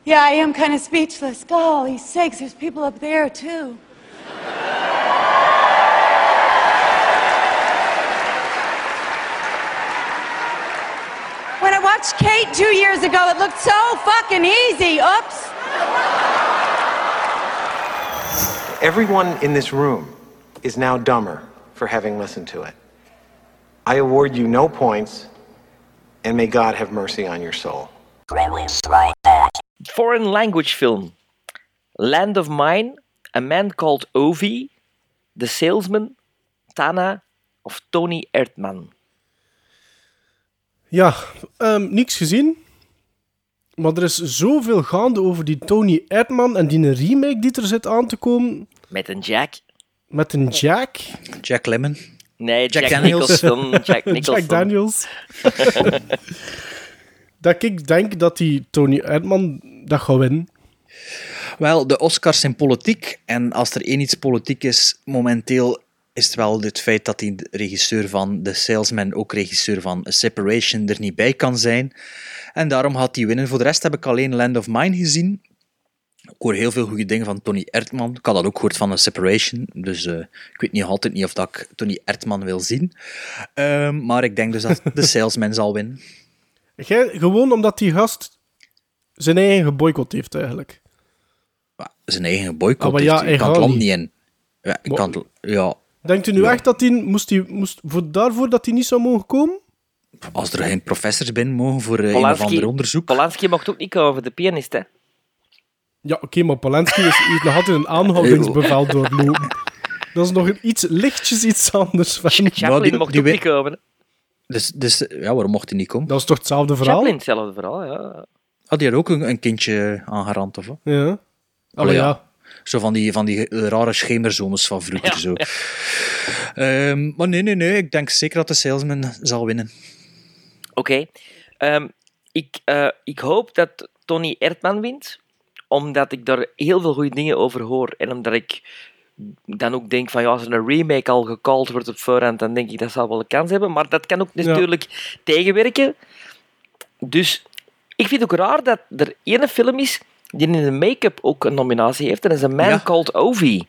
Yeah, I am kind of speechless. Golly sakes, there's people up there too. When I watched Kate two years ago, it looked so fucking easy. Oops. Everyone in this room is now dumber for having listened to it. I award you no points, and may God have mercy on your soul. Foreign language film. Land of Mine, A Man Called Ovi, The Salesman, Tana of Tony Erdman. Ja, ehm, niks gezien. Maar er is zoveel gaande over die Tony Erdman en die remake die er zit aan te komen Met een Jack. met een Jack. Jack Lemmon. Nee, Jack Jack, Daniels. Nicholson. Jack <laughs> Nicholson. Jack Daniels. <laughs> dat ik denk dat die Tony Erdman dat gaat winnen. Wel, de Oscars zijn politiek. En als er één iets politiek is, momenteel is het wel het feit dat die regisseur van The Salesman, ook regisseur van A Separation, er niet bij kan zijn. En daarom had hij winnen. Voor de rest heb ik alleen Land of Mine gezien. Ik hoor heel veel goede dingen van Tony Erdman. Ik had dat ook gehoord van A Separation. Dus eh, ik weet niet altijd niet of dat ik Tony Erdman wil zien. Ehm, maar ik denk dus dat <laughs> The Salesman zal winnen. Gewoon omdat die gast zijn eigen geboycott heeft eigenlijk. Maar Zijn eigen boycott. Ah, ja, heeft. hij ik kan het land niet. in. Ja, ik Maar- kan het- ja, Denkt u nu Ja. echt dat hij moest, die, moest voor daarvoor dat hij niet zou mogen komen? Als er geen professors binnen mogen voor eh, een of Polanski- ander onderzoek. Polanski mocht ook niet komen voor de pianist, hè. Ja, oké, maar Polanski is, heeft nog altijd een aanhoudingsbevel doorlopen. Dat is nog een iets lichtjes iets anders. Van. Chaplin die- mocht die ook niet komen. Dus, dus ja, waarom mocht hij niet komen? Dat is toch hetzelfde verhaal? Chaplin, hetzelfde verhaal, ja. Had hij er ook een, een kindje aangerand of wat? Ja. Allee, ja. ja. Zo van die, van die rare schemerzones van vroeger. Zo. Ehm, maar nee, nee, nee. Ik denk zeker dat de salesman zal winnen. Oké. Ehm, ik, eh, ik hoop dat Tony Erdman wint, omdat ik daar heel veel goede dingen over hoor. En omdat ik dan ook denk van ja, als er een remake al gecalled wordt op voorhand, dan denk ik dat zal wel een kans hebben. Maar dat kan ook natuurlijk tegenwerken. Dus ik vind het ook raar dat er ene film is die in de make-up ook een nominatie heeft. En dat is een Man Ja. Called Ovi.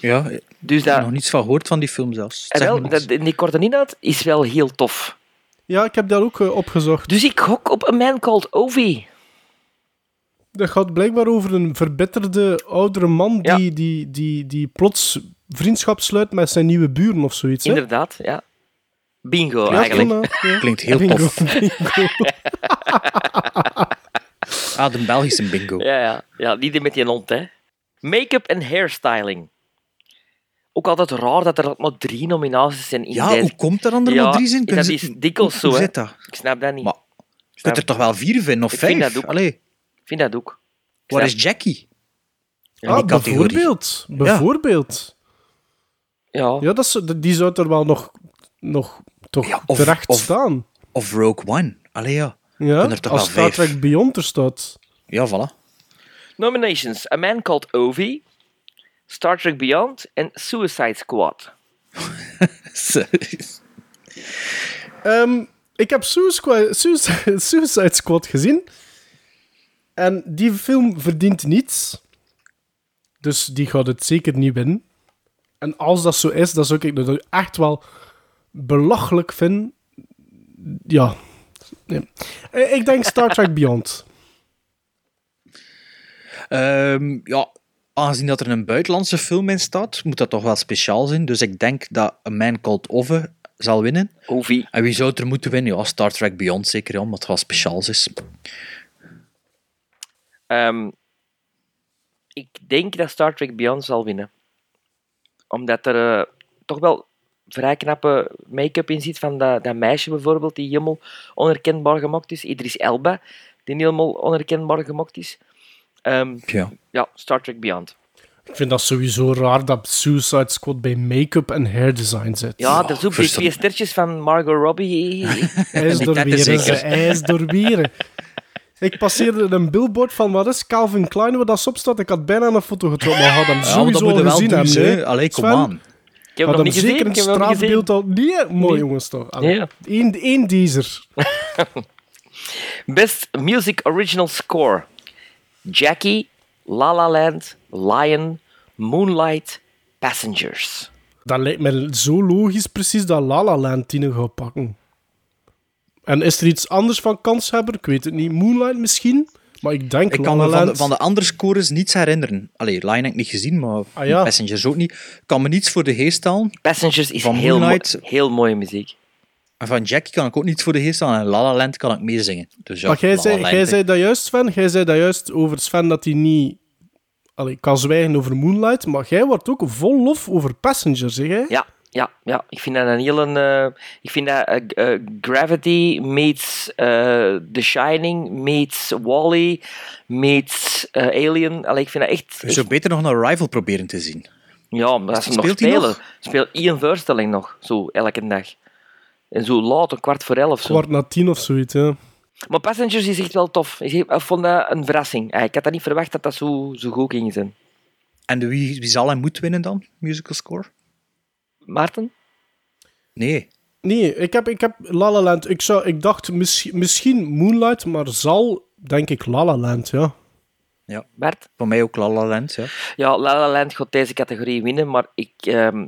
Ja, ik Dus heb dat, nog niets van gehoord van die film zelfs. en wel, dat, die korte inhoud is wel heel tof. ja, ik heb dat ook eh, opgezocht. Dus ik gok op een Man Called Ovi. Dat gaat blijkbaar over een verbitterde oudere man Ja. die, die, die, die plots vriendschap sluit met zijn nieuwe buren of zoiets. Hè? Inderdaad, ja. Bingo, Ja, eigenlijk. ja. Klinkt heel Bingo, tof. <laughs> bingo. <laughs> Ah, de Belgische bingo. Ja, ja. ja, niet die met die hond, hè. Make-up en hairstyling. Ook altijd raar dat er maar drie nominaties zijn in Ja, deze... hoe komt er dan er Ja, maar drie zijn? dat is dikwijls zo, hè. Ik snap dat niet. Maar je kunt er toch wel vier vinden of Ik vijf? vind dat ook. Allee, Ik vind dat ook. Ik waar is Jackie? Ah, bijvoorbeeld. Bijvoorbeeld. Ja. Ja, dat is, die zou er wel nog, nog toch Ja, of- terecht of- staan. Of Rogue One. Allee, ja. Ja, er toch als wel Star. Trek Beyond er staat. Ja, voilà. Nominations: A Man Called Ovi, Star Trek Beyond en Suicide Squad. <laughs> Ehm, ik heb Suicide Squad <laughs> gezien. En die film verdient niets. Dus die gaat het zeker niet winnen. En als dat zo is, dan zou ik dat echt wel belachelijk vinden. Ja. Nee. Eh, Ik denk Star Trek Beyond. Ehm, ja, aangezien dat er een buitenlandse film in staat, moet dat toch wel speciaal zijn. Dus ik denk dat A Man Called Ove zal winnen. Ovi. En wie zou er moeten winnen? Ja, Star Trek Beyond zeker, ja, omdat het wel speciaals is. Ehm, ik denk dat Star Trek Beyond zal winnen. Omdat er eh, toch wel vrij knappe make-up in zit van dat, dat meisje bijvoorbeeld, die helemaal onherkenbaar gemaakt is. Idris Elba, die helemaal onherkenbaar gemaakt is. Ehm, Ja. ja, Star Trek Beyond. Ik vind dat sowieso raar dat Suicide Squad bij make-up en hairdesign zit. Ja, er is ook die twee stertjes van Margot Robbie. <laughs> Hij is die door Ik passeerde een billboard van wat is Calvin Klein, waar dat op staat. Ik had bijna een foto getrokken, maar had hem Ja, maar sowieso dat moet al je wel gezien doen, hebben. Allee, kom aan. Ik heb Had hem nog niet gezien. zeker een straatbeeld al... Nee, mooi jongens toch. Ja. Eén, één. <laughs> Best Music Original Score. Jackie, La La Land, Lion, Moonlight, Passengers. Dat lijkt me zo logisch precies dat La La Land tien gaat pakken. En is er iets anders van kanshebber? Ik weet het niet. Moonlight misschien? Maar ik denk Ik kan La me van de, Land... van de andere scores niets herinneren. Allee, Line heb ik niet gezien, maar Ah, ja. Passengers ook niet. Ik kan me niets voor de geest halen. Passengers is Van heel, mo- Moonlight. heel mooie muziek. En van Jackie kan ik ook niets voor de geest halen. En La La Land kan ik meezingen. Dus ja, maar jij La La zei, Land, jij hè. zei dat juist, Sven. Jij zei dat juist over Sven dat hij niet... Allee, kan zwijgen over Moonlight, maar jij wordt ook vol lof over Passengers, zeg jij? Ja, ja, ja. Ik vind dat een heel... eh, ik vind dat eh, eh, Gravity meets The Shining meets Wally meets Alien. Allee, ik vind dat echt... Je zou beter nog een Rival proberen te zien. Ja, maar als ze nog Speelt spelen, nog? speel één voorstelling nog, zo elke dag. En zo laat, een kwart voor elf. Zo. Kwart na tien of zoiets, ja. Maar Passengers is echt wel tof. Ik vond dat een verrassing. Eh, Ik had dat niet verwacht dat dat zo, zo goed ging zijn. En de wie, wie zal en moet winnen dan? Musical score? Maarten? Nee. Nee, ik heb, ik heb La La Land. Ik, zou, ik dacht misschien, misschien Moonlight, maar zal, denk ik, La La Land, ja. Bert? Voor mij ook La La Land, ja. Ja, La La Land gaat deze categorie winnen, maar ik, ehm,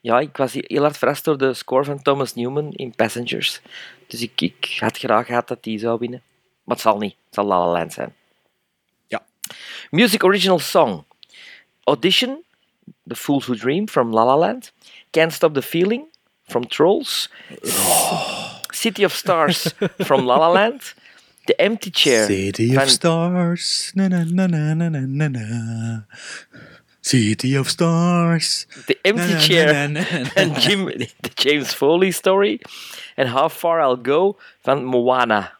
ja, ik was heel hard verrast door de score van Thomas Newman in Passengers. Dus ik, ik had graag gehad dat die zou winnen. Maar het zal niet. Het zal La La Land zijn. Ja. Music Original Song. Audition, The Fools Who Dream from La La Land. Can't Stop the Feeling from Trolls. <sighs> City of Stars from La La Land. The Empty Chair City of Stars. Na, na, na, na, na, na, na, na. City of Stars. The Empty Na, na, Chair na, na, en Jim, <laughs> de James Foley Story. En How Far I'll Go van Moana.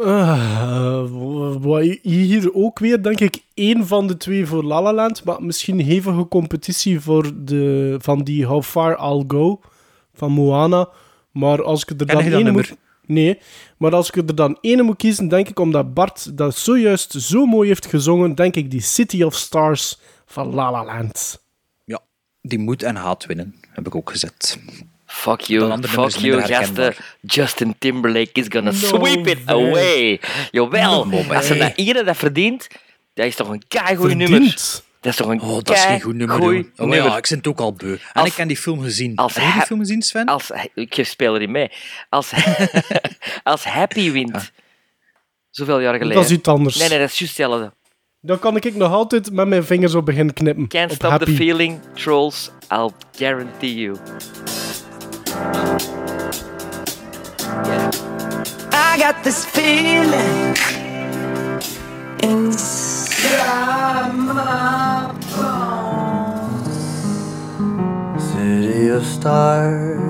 Uh, wat hier ook weer, denk ik, één van de twee voor La La Land, maar misschien hevige competitie voor de, van die How Far I'll Go van Moana. Maar als ik er dan nummer? moet... Nee, maar als ik er dan ene moet kiezen, denk ik, omdat Bart dat zojuist zo mooi heeft gezongen, denk ik die City of Stars van La La Land. Ja, die moet en haat winnen, heb ik ook gezet. Fuck you, fuck you, gasten. Justin Timberlake is gonna No sweep it way. away. Jawel, No als ze dat iedereen dat verdient, dat is toch een keigoed nummer. Dat is toch een Oh, dat is geen goed nummer, jongen. Oh, nummer. ja, ik zit het ook al beu. En Als- ik heb die film gezien. als Heb je die film gezien, Sven? Als, ik speel erin mee. Als, <laughs> als Happy wint. Zoveel jaar geleden. Dat is iets anders. Nee, nee, dat is juist hetzelfde. Dan kan ik nog altijd met mijn vingers op beginnen knippen. Can't op stop happy. the feeling, trolls, I'll guarantee you. I got this feeling inside my bones. City of stars,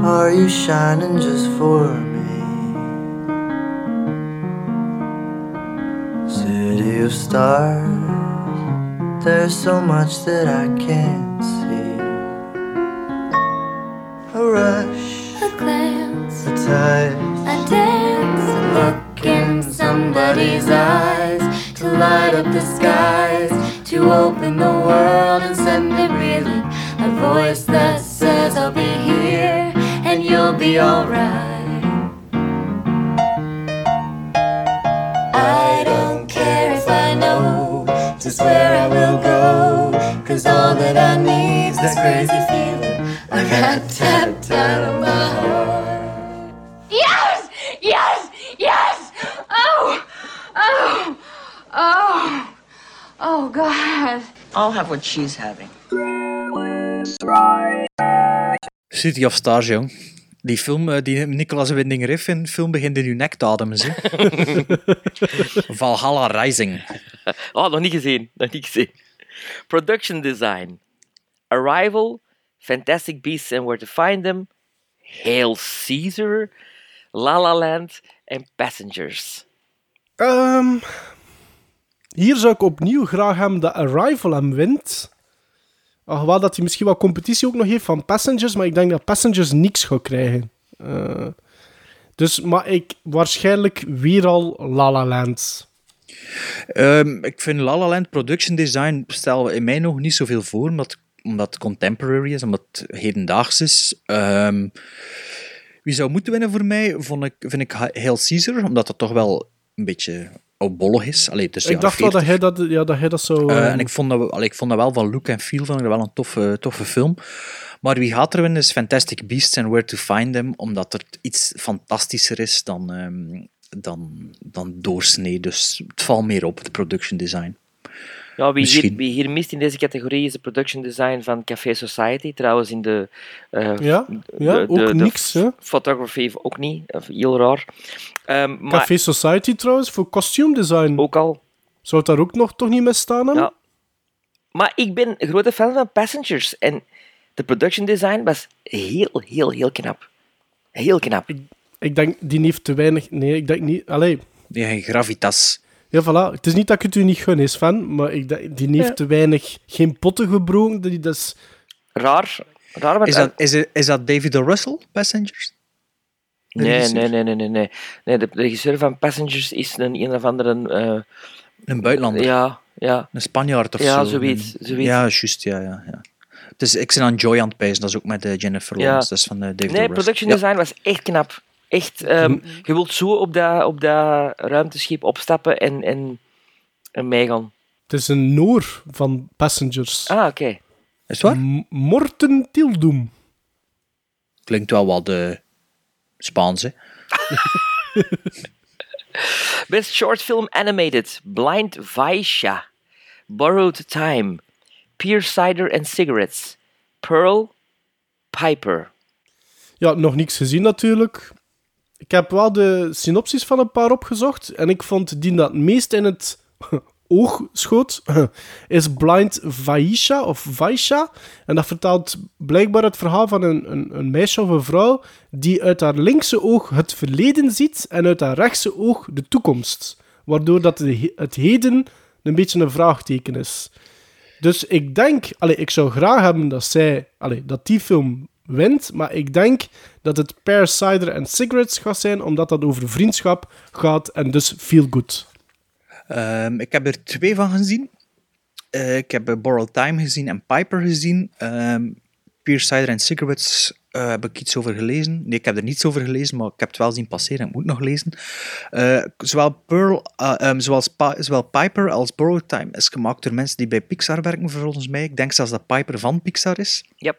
are you shining just for me? City of stars, there's so much that I can't see. A rush, A glance, a touch. a dance, a look in somebody's eyes, to light up the skies, to open the world and send it reeling. A voice that says, I'll be here and you'll be alright. I don't care if I know just where I will go, cause all that I need's this crazy feeling, tat tat on my heart. Yes! Yes! Yes! Oh! Oh! Oh! Oh, God. I'll have what she's having. City of Stars, jong. Die film, eh, die Nicolas Winding Refn film begint in uw nek te ademen, zie. <laughs> Valhalla Rising. Oh, nog niet gezien. Nog niet gezien. Production design. Arrival, Fantastic Beasts and Where to Find Them, Hail Caesar, La La Land en Passengers. Ehm, hier zou ik opnieuw graag hebben dat Arrival hem wint. Alhoewel dat hij misschien wat competitie ook nog heeft van Passengers, maar ik denk dat Passengers niks gaat krijgen. Eh, dus, maar ik waarschijnlijk weer al La La Land. Ehm, ik vind La La Land production design stel in mij nog niet zoveel voor, omdat, omdat het contemporary is, omdat het hedendaags is. Ehm, wie zou moeten winnen voor mij, vond ik, vind ik Hail Caesar, omdat het toch wel een beetje oudbollig is. Allee, de ik dacht wel dat 40. hij dat, ja, dat, hij dat zo... Eh, eh, en ik vond, dat, wel- allee, ik vond dat wel van look en feel vond ik dat wel een toffe, toffe film. Maar wie gaat er winnen is Fantastic Beasts and Where to Find Them, omdat het iets fantastischer is dan, ehm, dan, dan doorsnee. Dus het valt meer op, het production design. Ja, wie hier, wie hier mist in deze categorie is de production design van Café Society. Trouwens, in de. eh, Ja, ja, de- ook de- de niks, hè. Photography ook niet. Of heel raar. Ehm, maar Café Society trouwens, voor costume design. ook al. Zou het daar ook nog toch niet mee staan? Ja. Maar ik ben een grote fan van Passengers. En de production design was heel, heel, heel knap. Heel knap. Ik denk, die heeft te weinig... Nee, ik denk niet... Allee, Die geen gravitas. Ja, voilà. Het is niet dat ik het u niet gun, is fan, maar ik die heeft Ja. te weinig... Geen potten gebroken, die, dat is... Raar. Raar Is dat, is, het- is dat David O. Russell, Passengers? Nee, nee, nee, nee, nee, nee. nee de, de regisseur van Passengers is een een of andere. eh, Een buitenlander? ja, ja. Een Spanjaard of Ja, zo? zoiets, zoiets. Ja, juist, ja, ja. ja. Is, ik ben aan Joy aan het pijzen, dat is ook met eh, Jennifer Ja. Lawrence, dat is van eh, David. Nee, Russell. production Ja. design was echt knap. Echt, ehm, je wilt zo op dat, op dat ruimteschip opstappen en, en, en meegaan. Het is een Noor van Passengers. Ah, oké. Is het waar? M- Morten Tildum. Klinkt wel wat uh, Spaans, hè? <laughs> Best Short Film Animated. Blind Vaisha. Borrowed Time. Peer Cider and Cigarettes. Pearl. Piper. Ja, nog niks gezien natuurlijk. Ik heb wel de synopsis van een paar opgezocht. En ik vond die dat meest in het <laughs> oog schoot. <laughs> Is Blind Vaisha of Vaisha. En dat vertelt blijkbaar het verhaal van een, een, een meisje of een vrouw. die uit haar linkse oog het verleden ziet. en uit haar rechtse oog de toekomst. Waardoor dat het heden een beetje een vraagteken is. Dus ik denk, allee, ik zou graag hebben dat zij, allee, dat die film wint, maar ik denk dat het Pear Cider and Cigarettes gaat zijn, omdat dat over vriendschap gaat en dus feel good. Um, ik heb er twee van gezien. Uh, ik heb uh, Borrowed Time gezien en Piper gezien. Um, Peer Cider and Cigarettes uh, heb ik iets over gelezen. Nee, ik heb er niets over gelezen, maar ik heb het wel zien passeren. Ik moet nog lezen. Uh, zowel, Pearl, um, zoals pa zowel Piper als Borrowed Time is gemaakt door mensen die bij Pixar werken, volgens mij. Ik denk zelfs dat Piper van Pixar is. Yep.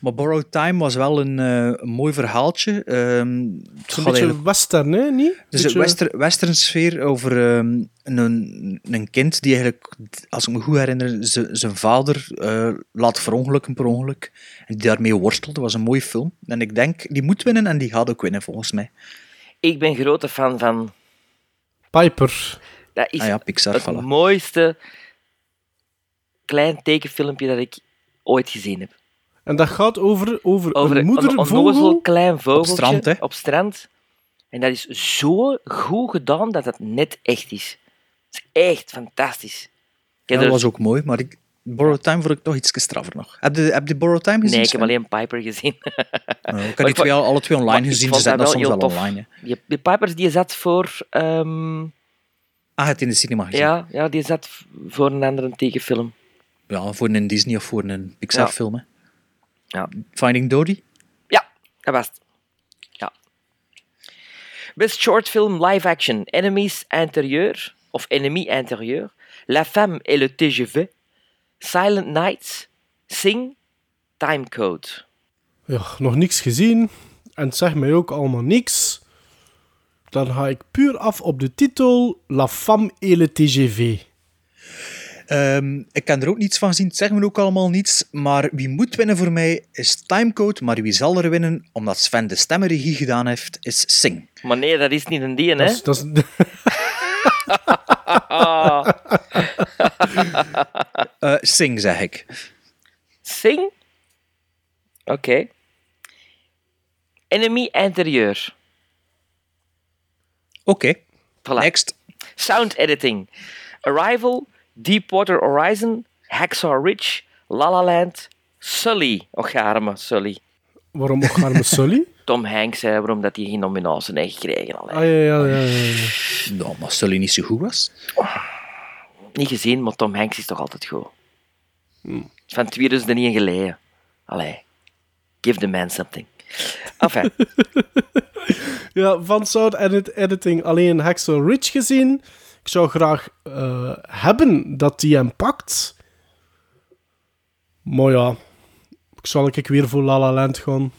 Maar Borrowed Time was wel een, uh, een mooi verhaaltje. Um, het een beetje eigenlijk... western, hè? Niet? Dus beetje... een western, western sfeer over um, een, een kind die eigenlijk, als ik me goed herinner, zijn vader uh, laat verongelukken per ongeluk. En die daarmee worstelt. Dat was een mooie film. En ik denk, die moet winnen en die gaat ook winnen, volgens mij. Ik ben grote fan van... Piper. Dat is ah ja, Pixar, het voilà. mooiste klein tekenfilmpje dat ik ooit gezien heb. En dat gaat over, over, over een moedervogel? Een klein vogeltje op strand, hè? op strand. En dat is zo goed gedaan dat het net echt is. Het is echt fantastisch. Ja, dat was ook mooi, maar ik... Borrow Time vond ik toch iets straffer nog. Heb je, heb je Borrow Time gezien? Nee, ik heb alleen Piper gezien. Oh, ik <laughs> heb die twee, vond- alle twee online gezien. Ze zetten dat dat soms wel tof. online. hè. Die, die Pipers die zat voor... ehm, Ah, het in de cinema gezien. ja, ja, die zat voor een andere tekenfilm. Ja, voor een Disney of voor een Pixar film. Hè. Ja. Finding Dory? Ja, dat was het. Ja. Best short film live action. Enemies intérieur. Of Ennemi intérieur. La femme et le TGV. Silent Nights. Sing. Timecode. Ja, nog niks gezien. En het zegt mij ook allemaal niks. Dan ga ik puur af op de titel La Femme et le TGV. Ehm, ik kan er ook niets van gezien. Het zegt me ook allemaal niets. Maar wie moet winnen voor mij is Timecode. Maar wie zal er winnen, omdat Sven de stemmenregie gedaan heeft, is Sing. Maar nee, dat is niet een die, hè? Dat is. <laughs> Eh, Sing, zeg ik. Sing? Oké. Enemy intérieur. Oké, Voilà. next. Sound editing. Arrival, Deepwater Horizon, Hacksaw Ridge, La La Land, Sully. Och, arme Sully. waarom ook Harme <laughs> Sully? Tom Hanks zei waarom dat hij geen nominatie heeft gekregen. Allee. Ah, ja, ja, ja, ja. Nou, maar Sully niet zo goed was. Niet gezien, maar Tom Hanks is toch altijd goed. Van twee is er niet in geleden. Allee. Give the man something. Enfin, <laughs> Ja, van sound edit editing alleen Hacksaw Ridge gezien. Ik zou graag eh, hebben dat die hem pakt. Maar ja, ik zal ik weer voor La La Land gaan.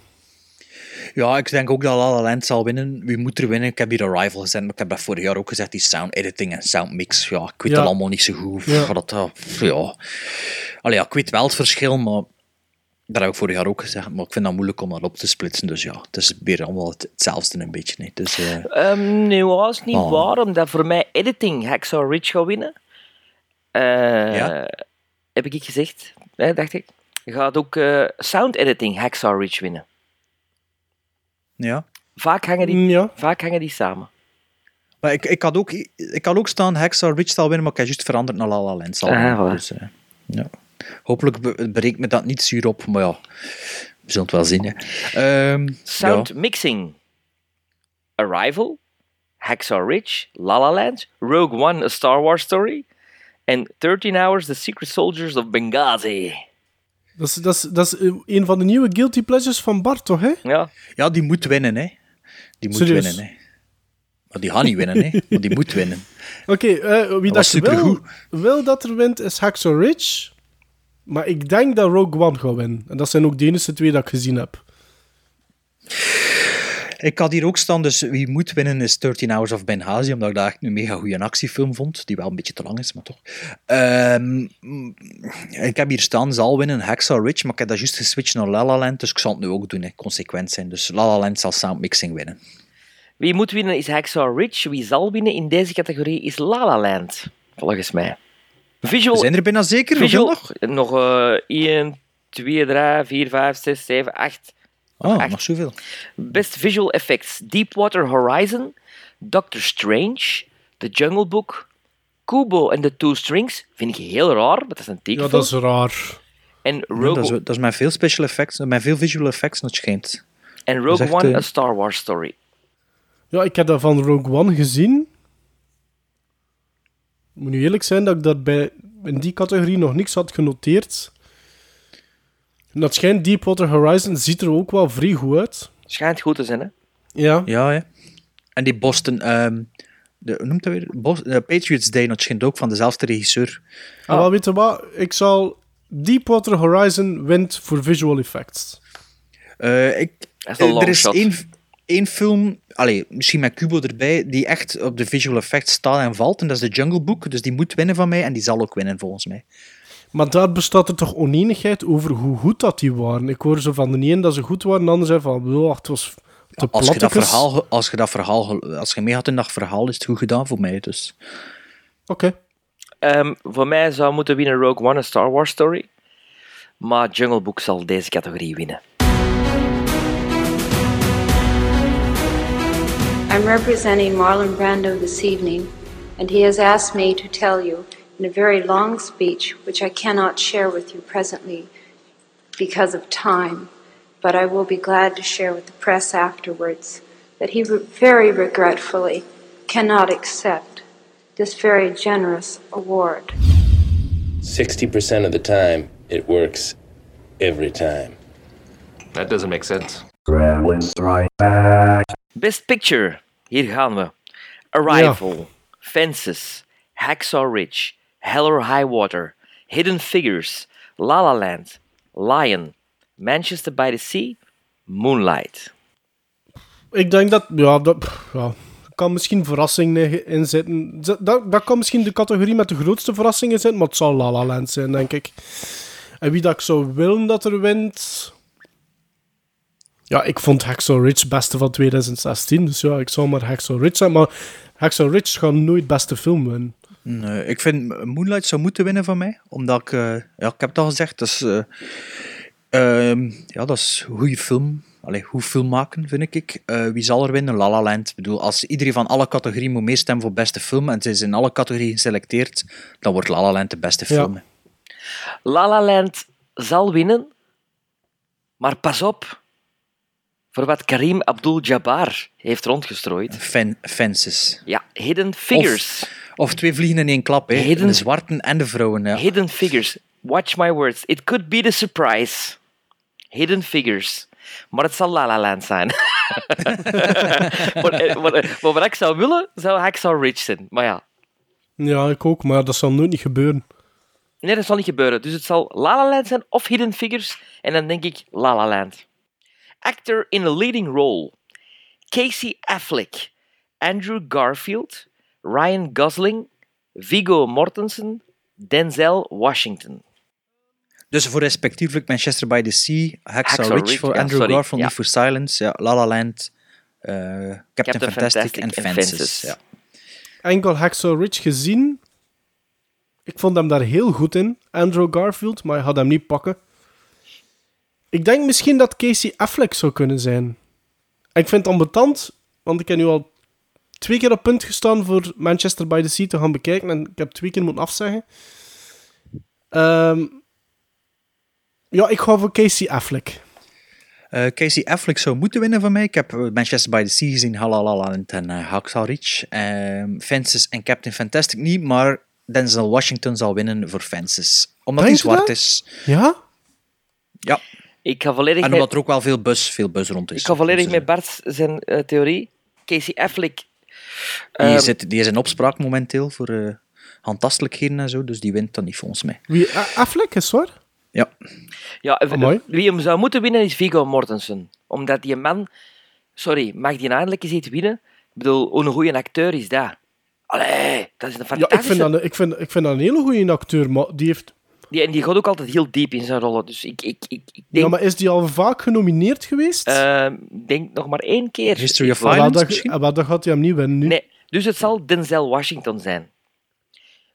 Ja, ik denk ook dat La La Land zal winnen. Wie moet er winnen? Ik heb hier Arrival gezet, maar ik heb dat vorig jaar ook gezegd. Die sound editing en sound mix. Ja, ik weet Ja. dat allemaal niet zo goed. Ja. Dat, eh, ja. Allee, ja, ik weet wel het verschil, maar dat heb ik vorig jaar ook gezegd. Maar ik vind dat moeilijk om dat op te splitsen. Dus ja, het is weer allemaal het- hetzelfde een beetje. Nee. Dus, eh, Ehm nee, dat is niet Oh. waar, omdat voor mij editing Hacksaw Ridge gaat winnen. Eh, Ja. Heb ik gezegd, hè, dacht ik. Gaat ook eh, sound editing Hacksaw Ridge winnen. ja. Vaak hangen die, Mm, Ja, vaak hangen die samen. Maar ik, ik, had ook, ik had ook staan Hacksaw Ridge zal winnen, maar ik heb juist veranderd naar La La Land zal Ah, voilà. Dus, eh, ja. Hopelijk bereikt me dat niet zuur op, maar ja, we zullen het wel zien. Hè. Ehm, Sound ja. mixing. Arrival, Hacksaw Ridge, La La Land, Rogue One, A Star Wars Story en 13 Hours, The Secret Soldiers of Benghazi. dat is, dat is, dat is eh, een van de nieuwe Guilty Pleasures van Bart, toch? Hè? Ja, ja, die moet winnen, hè. Die moet Serieus? winnen, hè. Maar die gaat niet winnen, hè. <laughs> Maar die moet winnen. Oké, eh, wie dat, wil, supergoed. wil dat er wint is Hacksaw Ridge. Maar ik denk dat Rogue One gaat winnen. En dat zijn ook de enige twee dat ik gezien heb. Ik had hier ook staan, dus wie moet winnen is 13 Hours of Benghazi, omdat ik dat echt een mega goede actiefilm vond, die wel een beetje te lang is, maar toch. Ehm, mm, ik heb hier staan, zal winnen Hacksaw Ridge, maar ik heb dat juist geswitcht naar La La Land, dus ik zal het nu ook doen, hè, consequent zijn. Dus La La Land zal soundmixing winnen. Wie moet winnen is Hacksaw Ridge. Wie zal winnen in deze categorie is La La Land, volgens mij. We Visual, zijn er bijna zeker, visual nog? nog eh 1, 2, 3, 4, 5, 6, 7, 8. Oh, echt. nog zoveel. Best visual effects: Deepwater Horizon, Doctor Strange, The Jungle Book, Kubo and the Two Strings. Vind ik heel raar, maar dat is een Ja, tekenfilm. dat is raar. En Ja, Rogue, dat, is, dat is met veel special effects, met veel visual effects, dat schijnt. en Rogue echt, One, eh, A Star Wars Story. Ja, ik heb dat van Rogue One gezien. Ik moet nu eerlijk zijn dat ik dat bij, in die categorie nog niks had genoteerd. En dat schijnt Deepwater Horizon ziet er ook wel vrij goed uit. Schijnt goed te zijn, hè? Ja. Ja, hè. En die Boston, ehm, de, hoe noemt dat weer? Bos, eh, Patriots Day, dat schijnt ook van dezelfde regisseur. En wel, weet je wat? Ik zal... Deepwater Horizon wint voor visual effects. Eh, ik, Dat is een eh, er is één film, allee, misschien met Kubo erbij, die echt op de visual effects staat en valt. En dat is de Jungle Book. Dus die moet winnen van mij en die zal ook winnen volgens mij. Maar daar bestaat er toch oneenigheid over hoe goed dat die waren. Ik hoor zo van de ene dat ze goed waren, de ander zei van, "Wow, het was te Als je, dat plattekes." verhaal, als je dat verhaal, als je mee had in dat verhaal, is het goed gedaan voor mij. Dus. Oké. Ehm, voor mij zou moeten winnen Rogue One, A Star Wars Story. Maar Jungle Book zal deze categorie winnen. I'm representing Marlon Brando this evening, and he has asked me to tell you in a very long speech, which I cannot share with you presently because of time, but I will be glad to share with the press afterwards that he very regretfully cannot accept this very generous award. 60% of the time, it works every time. That doesn't make sense. Best Picture. Hier gaan we. Arrival. Fences. Hacksaw Ridge. Hell or High Water. Hidden Figures. La La Land. Lion. Manchester by the Sea. Moonlight. Ik denk dat, ja, dat ja, er kan misschien verrassingen in zitten. Dat, dat kan misschien de categorie met de grootste verrassingen zijn, maar het zal La La Land zijn, denk ik. En wie dat ik zou willen dat er wint... Ja, ik vond Hacksaw Ridge beste van 2016, dus ja, ik zou maar Hacksaw Ridge zijn. Maar Hacksaw Ridge gaat nooit beste film winnen. Nee, ik vind Moonlight zou moeten winnen van mij. Omdat ik, eh, ja, ik heb het al gezegd, dat is, eh, ehm, ja, dat is een goede film. Allee, goed film maken, vind ik. Eh, wie zal er winnen? La La Land. Ik bedoel, als iedereen van alle categorieën moet meestemmen voor beste film en het is in alle categorieën geselecteerd, dan wordt La La Land de beste Ja. film. hè. La La Land zal winnen, maar pas op voor wat Karim Abdul-Jabbar heeft rondgestrooid. Fen- Fences. Ja, Hidden Figures. Of twee vliegen in één klap, hè. Hidden- De zwarten en de vrouwen. Ja. Hidden Figures. Watch my words. It could be the surprise. Hidden Figures. Maar het zal La La Land zijn. <laughs> maar, eh, maar, eh, maar wat ik zou willen, zou Hacksaw Ridge zijn. Maar ja, Ja, ik ook, maar dat zal nooit niet gebeuren. nee, dat zal niet gebeuren. Dus het zal La La Land zijn of Hidden Figures. En dan denk ik La La Land. Actor in a leading role. Casey Affleck. Andrew Garfield. Ryan Gosling. Viggo Mortensen. Denzel Washington. Dus voor respectievelijk Manchester by the Sea, Hacksaw, Hacksaw Ridge voor ja, Andrew sorry, Garfield, ja. For Silence, ja, La La Land, eh, Captain, Captain Fantastic, en Fantastic en Fences. Fences. Ja. enkel Hacksaw Ridge gezien. Ik vond hem daar heel goed in, Andrew Garfield, maar hij had hem niet pakken. Ik denk misschien dat Casey Affleck zou kunnen zijn. Ik vind het ambetant, want ik heb nu al twee keer op punt gestaan voor Manchester by the Sea te gaan bekijken en ik heb twee keer moeten afzeggen. Ehm, ja, ik ga voor Casey Affleck. Eh, Casey Affleck zou moeten winnen van mij. Ik heb eh, Manchester by the Sea gezien, La La Land en uh, Hacksaw Ridge. Ehm, Fences en Captain Fantastic niet, maar Denzel Washington zal winnen voor Fences. Omdat Denk hij zwart dat? is. Ja? Ja. Ik ga volledig En omdat er ook wel veel bus, veel bus rond is. Ik ga volledig met Bart zijn eh, theorie. Casey Affleck. Die, ehm, zit, die is in opspraak momenteel voor eh handtastelijkheden en zo, dus die wint dan niet volgens mij. Wie, A- Affleck is waar? Ja. ja, v- Amai. wie hem zou moeten winnen is Viggo Mortensen. Omdat die man... Sorry, mag die eindelijk eens iets winnen? Ik bedoel, hoe een goede acteur is dat? Allee, dat is een Ja, fantastische... ik vind, dat, een- ik, vind, ik vind dat een hele goede acteur, maar die heeft... die, en die gaat ook altijd heel diep in zijn rollen. Dus ik, ik, ik, ik denk, Ja, maar is die al vaak genomineerd geweest? ehm, denk nog maar één keer. History of Ik Ah, Violence dat, misschien? ah, dat gaat hij hem niet winnen nu. Nee, dus het zal Denzel Washington zijn.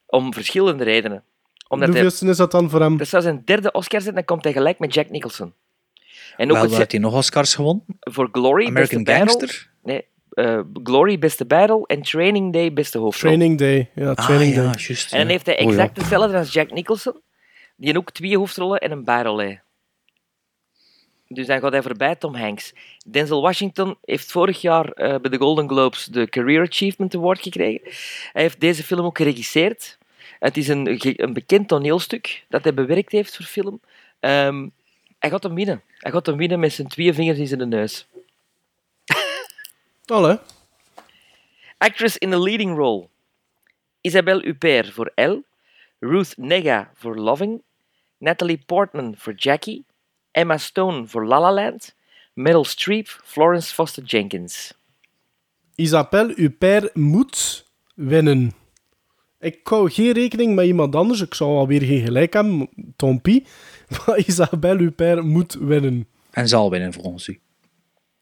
Om verschillende redenen. Omdat hij, Hoeveelste is dat dan voor hem? dat zou zijn derde Oscar zijn, dan komt hij gelijk met Jack Nicholson. En ook Wel, het, heeft hij nog Oscars gewonnen? voor Glory, American beste battle. Gangster? Nee, eh, Glory, beste battle. En Training Day, beste hoofdrol. Training Day. Ja, Training ah, ja, Day. juist. En dan ja. heeft hij Oh, ja. exact hetzelfde als Jack Nicholson. Die ook twee hoofdrollen en een bijrol. hè. Dus dan gaat hij voorbij Tom Hanks. Denzel Washington heeft vorig jaar eh, bij de Golden Globes de Career Achievement Award gekregen. Hij heeft deze film ook geregisseerd. Het is een, een bekend toneelstuk dat hij bewerkt heeft voor film. Ehm, hij gaat hem winnen. Hij gaat hem winnen met zijn twee vingers in zijn neus. <laughs> Allee. Actress in a leading role. Isabelle Huppert voor Elle. Ruth Nega voor Loving. Natalie Portman voor Jackie. Emma Stone voor La La Land. Meryl Streep, Florence Foster Jenkins. Isabelle Huppert moet winnen. Ik hou geen rekening met iemand anders. Ik zou alweer geen gelijk hebben, Tom P. <laughs> Maar Isabelle Huppert moet winnen. En zal winnen volgens u.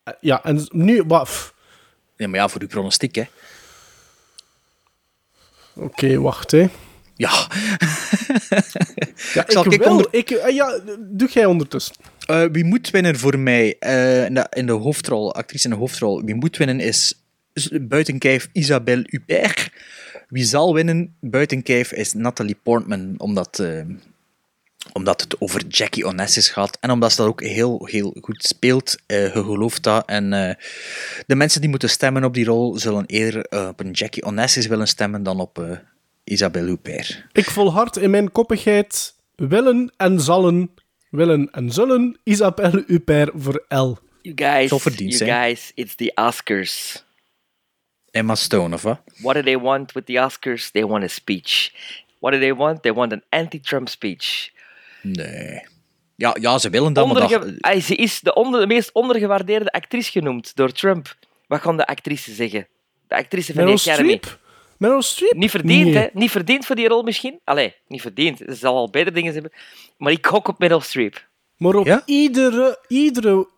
Eh, Ja, en nu... wat. Ja, maar ja, voor uw pronostiek, hè. Oké, wacht, hè. Ja. Ja, <laughs> Zal ik ik onder- Ik, eh, ja, doe jij ondertussen. Eh, wie moet winnen voor mij eh, in, de, hoofdrol, actrice in de hoofdrol, wie moet winnen is buiten kijf Isabelle Huppert. Wie zal winnen buiten kijf is Natalie Portman, omdat, omdat het over Jackie Onassis gaat en omdat ze dat ook heel, heel goed speelt. Je gelooft dat. En de mensen die moeten stemmen op die rol zullen eerder op een Jackie Onassis willen stemmen dan op Isabelle Huppert. Ik volhard in mijn koppigheid willen en zallen, willen en zullen Isabelle Huppert voor L. You guys, verdiend you guys, it's the Oscars. Emma Stone, of wat? What do they want with the Oscars? They want a speech. What do they want? They want an anti-Trump speech. Nee. Ja, ja ze willen dat, maar dat... Onderge- Ay, ze is de, onder, de meest ondergewaardeerde actrice genoemd door Trump. Wat gaan de actrice zeggen? De actrice van Meryl. Streep? Meryl Streep? Niet verdiend, Nee. hè? Niet verdiend voor die rol misschien? Allee, niet verdiend. Ze zal al betere dingen hebben. Maar ik gok op Meryl Streep. Maar op iedere, iedere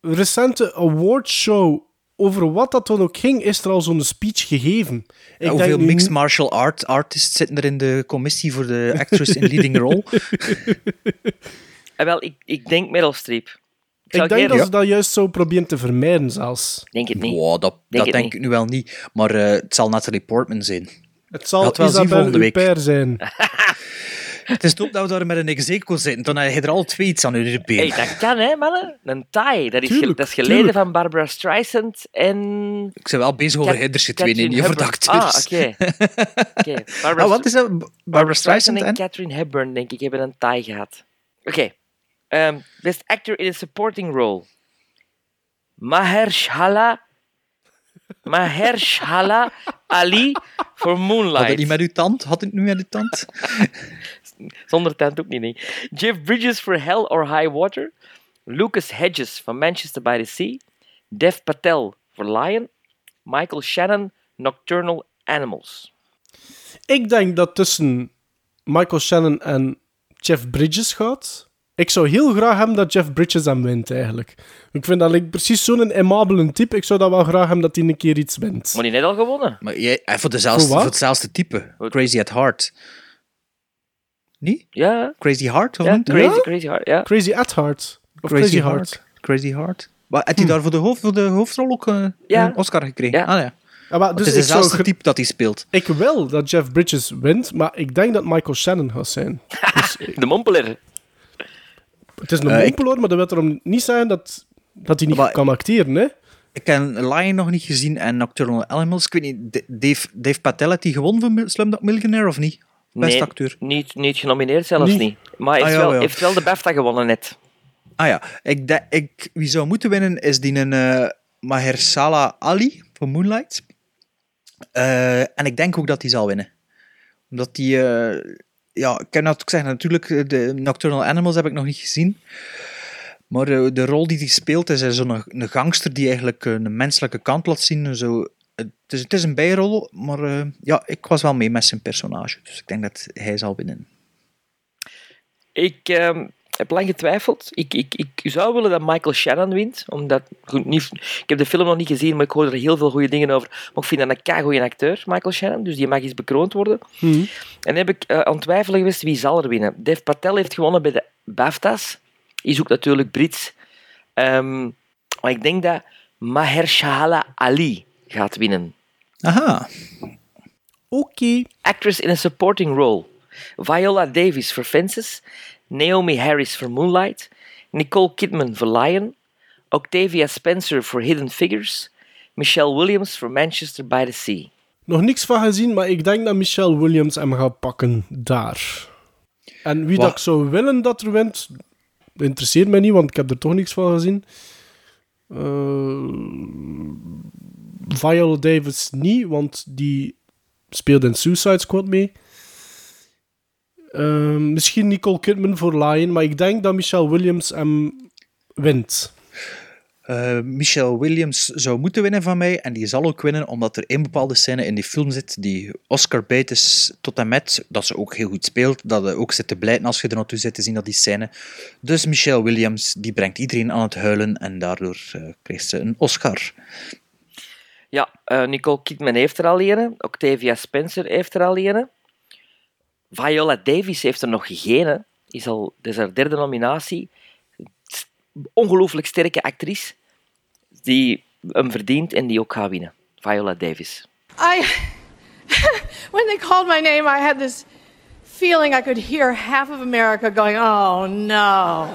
recente awardshow over wat dat dan ook ging, is er al zo'n speech gegeven. Ik Ja, denk hoeveel nu- mixed martial art artists zitten er in de commissie voor de actress in leading role? En <laughs> wel, ik, ik denk Meryl Streep. Ik denk dat ze dat juist zo proberen te vermijden zelfs. Denk het niet. Wow, dat Denk dat denk niet. ik nu wel niet. Maar eh, het zal Natalie Portman zijn. Het zal wel Isabelle volgende week. Huppert zijn. <laughs> Het is top dat we daar met een execo zitten. Dan heb je er al twee iets aan je been. Hey, dat kan, hè, mannen? Een taai. Dat is, ge- Tuurlijk, dat is geleden tuurlijk. van Barbara Streisand en... Ik ben wel bezig over Hedderse twee, niet over de acteurs. Ah, oké. <laughs> Oké. Barbara Ah, wat is dat? Barbara, Barbara Streisand Streisand en en? Catherine Hepburn, denk ik, hebben een taai gehad. Oké. Ehm, best actor in a supporting role. Mahershala... Mahershala Ali voor Had Moonlight. het niet met uw tand? Had het nu met uw tand? Zonder tent ook niet, nee. Jeff Bridges voor Hell or High Water. Lucas Hedges van Manchester by the Sea. Dev Patel voor Lion. Michael Shannon, Nocturnal Animals. Ik denk dat tussen Michael Shannon en Jeff Bridges gaat. Ik zou heel graag hebben dat Jeff Bridges hem wint, eigenlijk. Ik vind dat like, precies zo'n aimabele type. Ik zou dat wel graag hebben dat hij een keer iets wint. Maar die net al gewonnen. Maar jij, voor, dezelfde, Voor voor hetzelfde type. Crazy at Heart. Niet? Ja. Crazy Heart? Of Ja? Crazy, Crazy Heart, ja. Crazy at Heart. Of Crazy, Heart. Crazy Heart. Maar had hij daar voor de, hoofd, voor de hoofdrol ook eh, Ja. een Oscar gekregen? Ja. Ah, ja. Ja, maar dus het is gr- type dat hij speelt. Ik wil dat Jeff Bridges wint, maar ik denk dat Michael Shannon gaat zijn. <laughs> De mompeler. Het is een ik- mompeloor, maar dat wil erom niet zijn dat, dat hij niet Maar- kan acteren, hè? Ik heb Lion nog niet gezien en Nocturnal Animals. Ik weet niet, Dave, Dave Patel, heeft die gewonnen voor Slumdog Millionaire of niet? Beste nee, acteur. Niet, niet genomineerd zelfs Niet? niet. Maar hij heeft, Ah, ja, wel, ja. heeft wel de BAFTA gewonnen net. Ah ja, ik, de- ik, wie zou moeten winnen is die een eh Mahershala Ali van Moonlight. Eh, en ik denk ook dat hij zal winnen. Omdat die... eh, ja, ik kan dat ook zeggen, natuurlijk, eh, de Nocturnal Animals heb ik nog niet gezien. Maar eh, de rol die hij speelt is eh, zo'n gangster die eigenlijk een menselijke kant laat zien. Zo, het, is, het is een bijrol, maar ja, ik was wel mee met zijn personage. Dus ik denk dat hij zal winnen. Ik ehm, heb lang getwijfeld. Ik, ik, ik zou willen dat Michael Shannon wint. Omdat, goed, niet, ik heb de film nog niet gezien, maar ik hoor er heel veel goede dingen over. Maar ik vind dat een keigoeie acteur, Michael Shannon. Dus die mag eens bekroond worden. En dan heb ik eh, aan twijfelen geweest wie zal er winnen. Dev Patel heeft gewonnen bij de BAFTA's. Is ook natuurlijk Brits. Ehm, maar ik denk dat Mahershala Ali gaat winnen. Aha. Oké. Actress in a supporting role. Viola Davis voor Fences. Naomi Harris voor Moonlight. Nicole Kidman voor Lion. Octavia Spencer voor Hidden Figures. Michelle Williams voor Manchester by the Sea. Nog niks van gezien, maar ik denk dat Michelle Williams hem gaat pakken daar. En wie Wat? dat ik zou willen dat er wint, interesseert mij niet, want ik heb er toch niks van gezien. Eh, Viola Davis niet, want die speelde in Suicide Squad mee. Eh, misschien Nicole Kidman voor Lion, maar ik denk dat Michelle Williams hem wint. Eh, Michelle Williams zou moeten winnen van mij. En die zal ook winnen, omdat er één bepaalde scène in die film zit die Oscar bait is tot en met. Dat ze ook heel goed speelt. Dat je ook zit te blijten als je er naartoe zit te zien dat die scène. Dus Michelle Williams, die brengt iedereen aan het huilen. En daardoor eh, krijgt ze een Oscar. Ja, eh, Nicole Kidman heeft er al een. Octavia Spencer heeft er al een. Viola Davis heeft er nog geen. Is al, is haar derde nominatie. Ongelooflijk sterke actrice. Die hem verdient en die ook gaat winnen. Viola Davis. I <laughs> when they called my name, I had this feeling I could hear half of America going, oh no.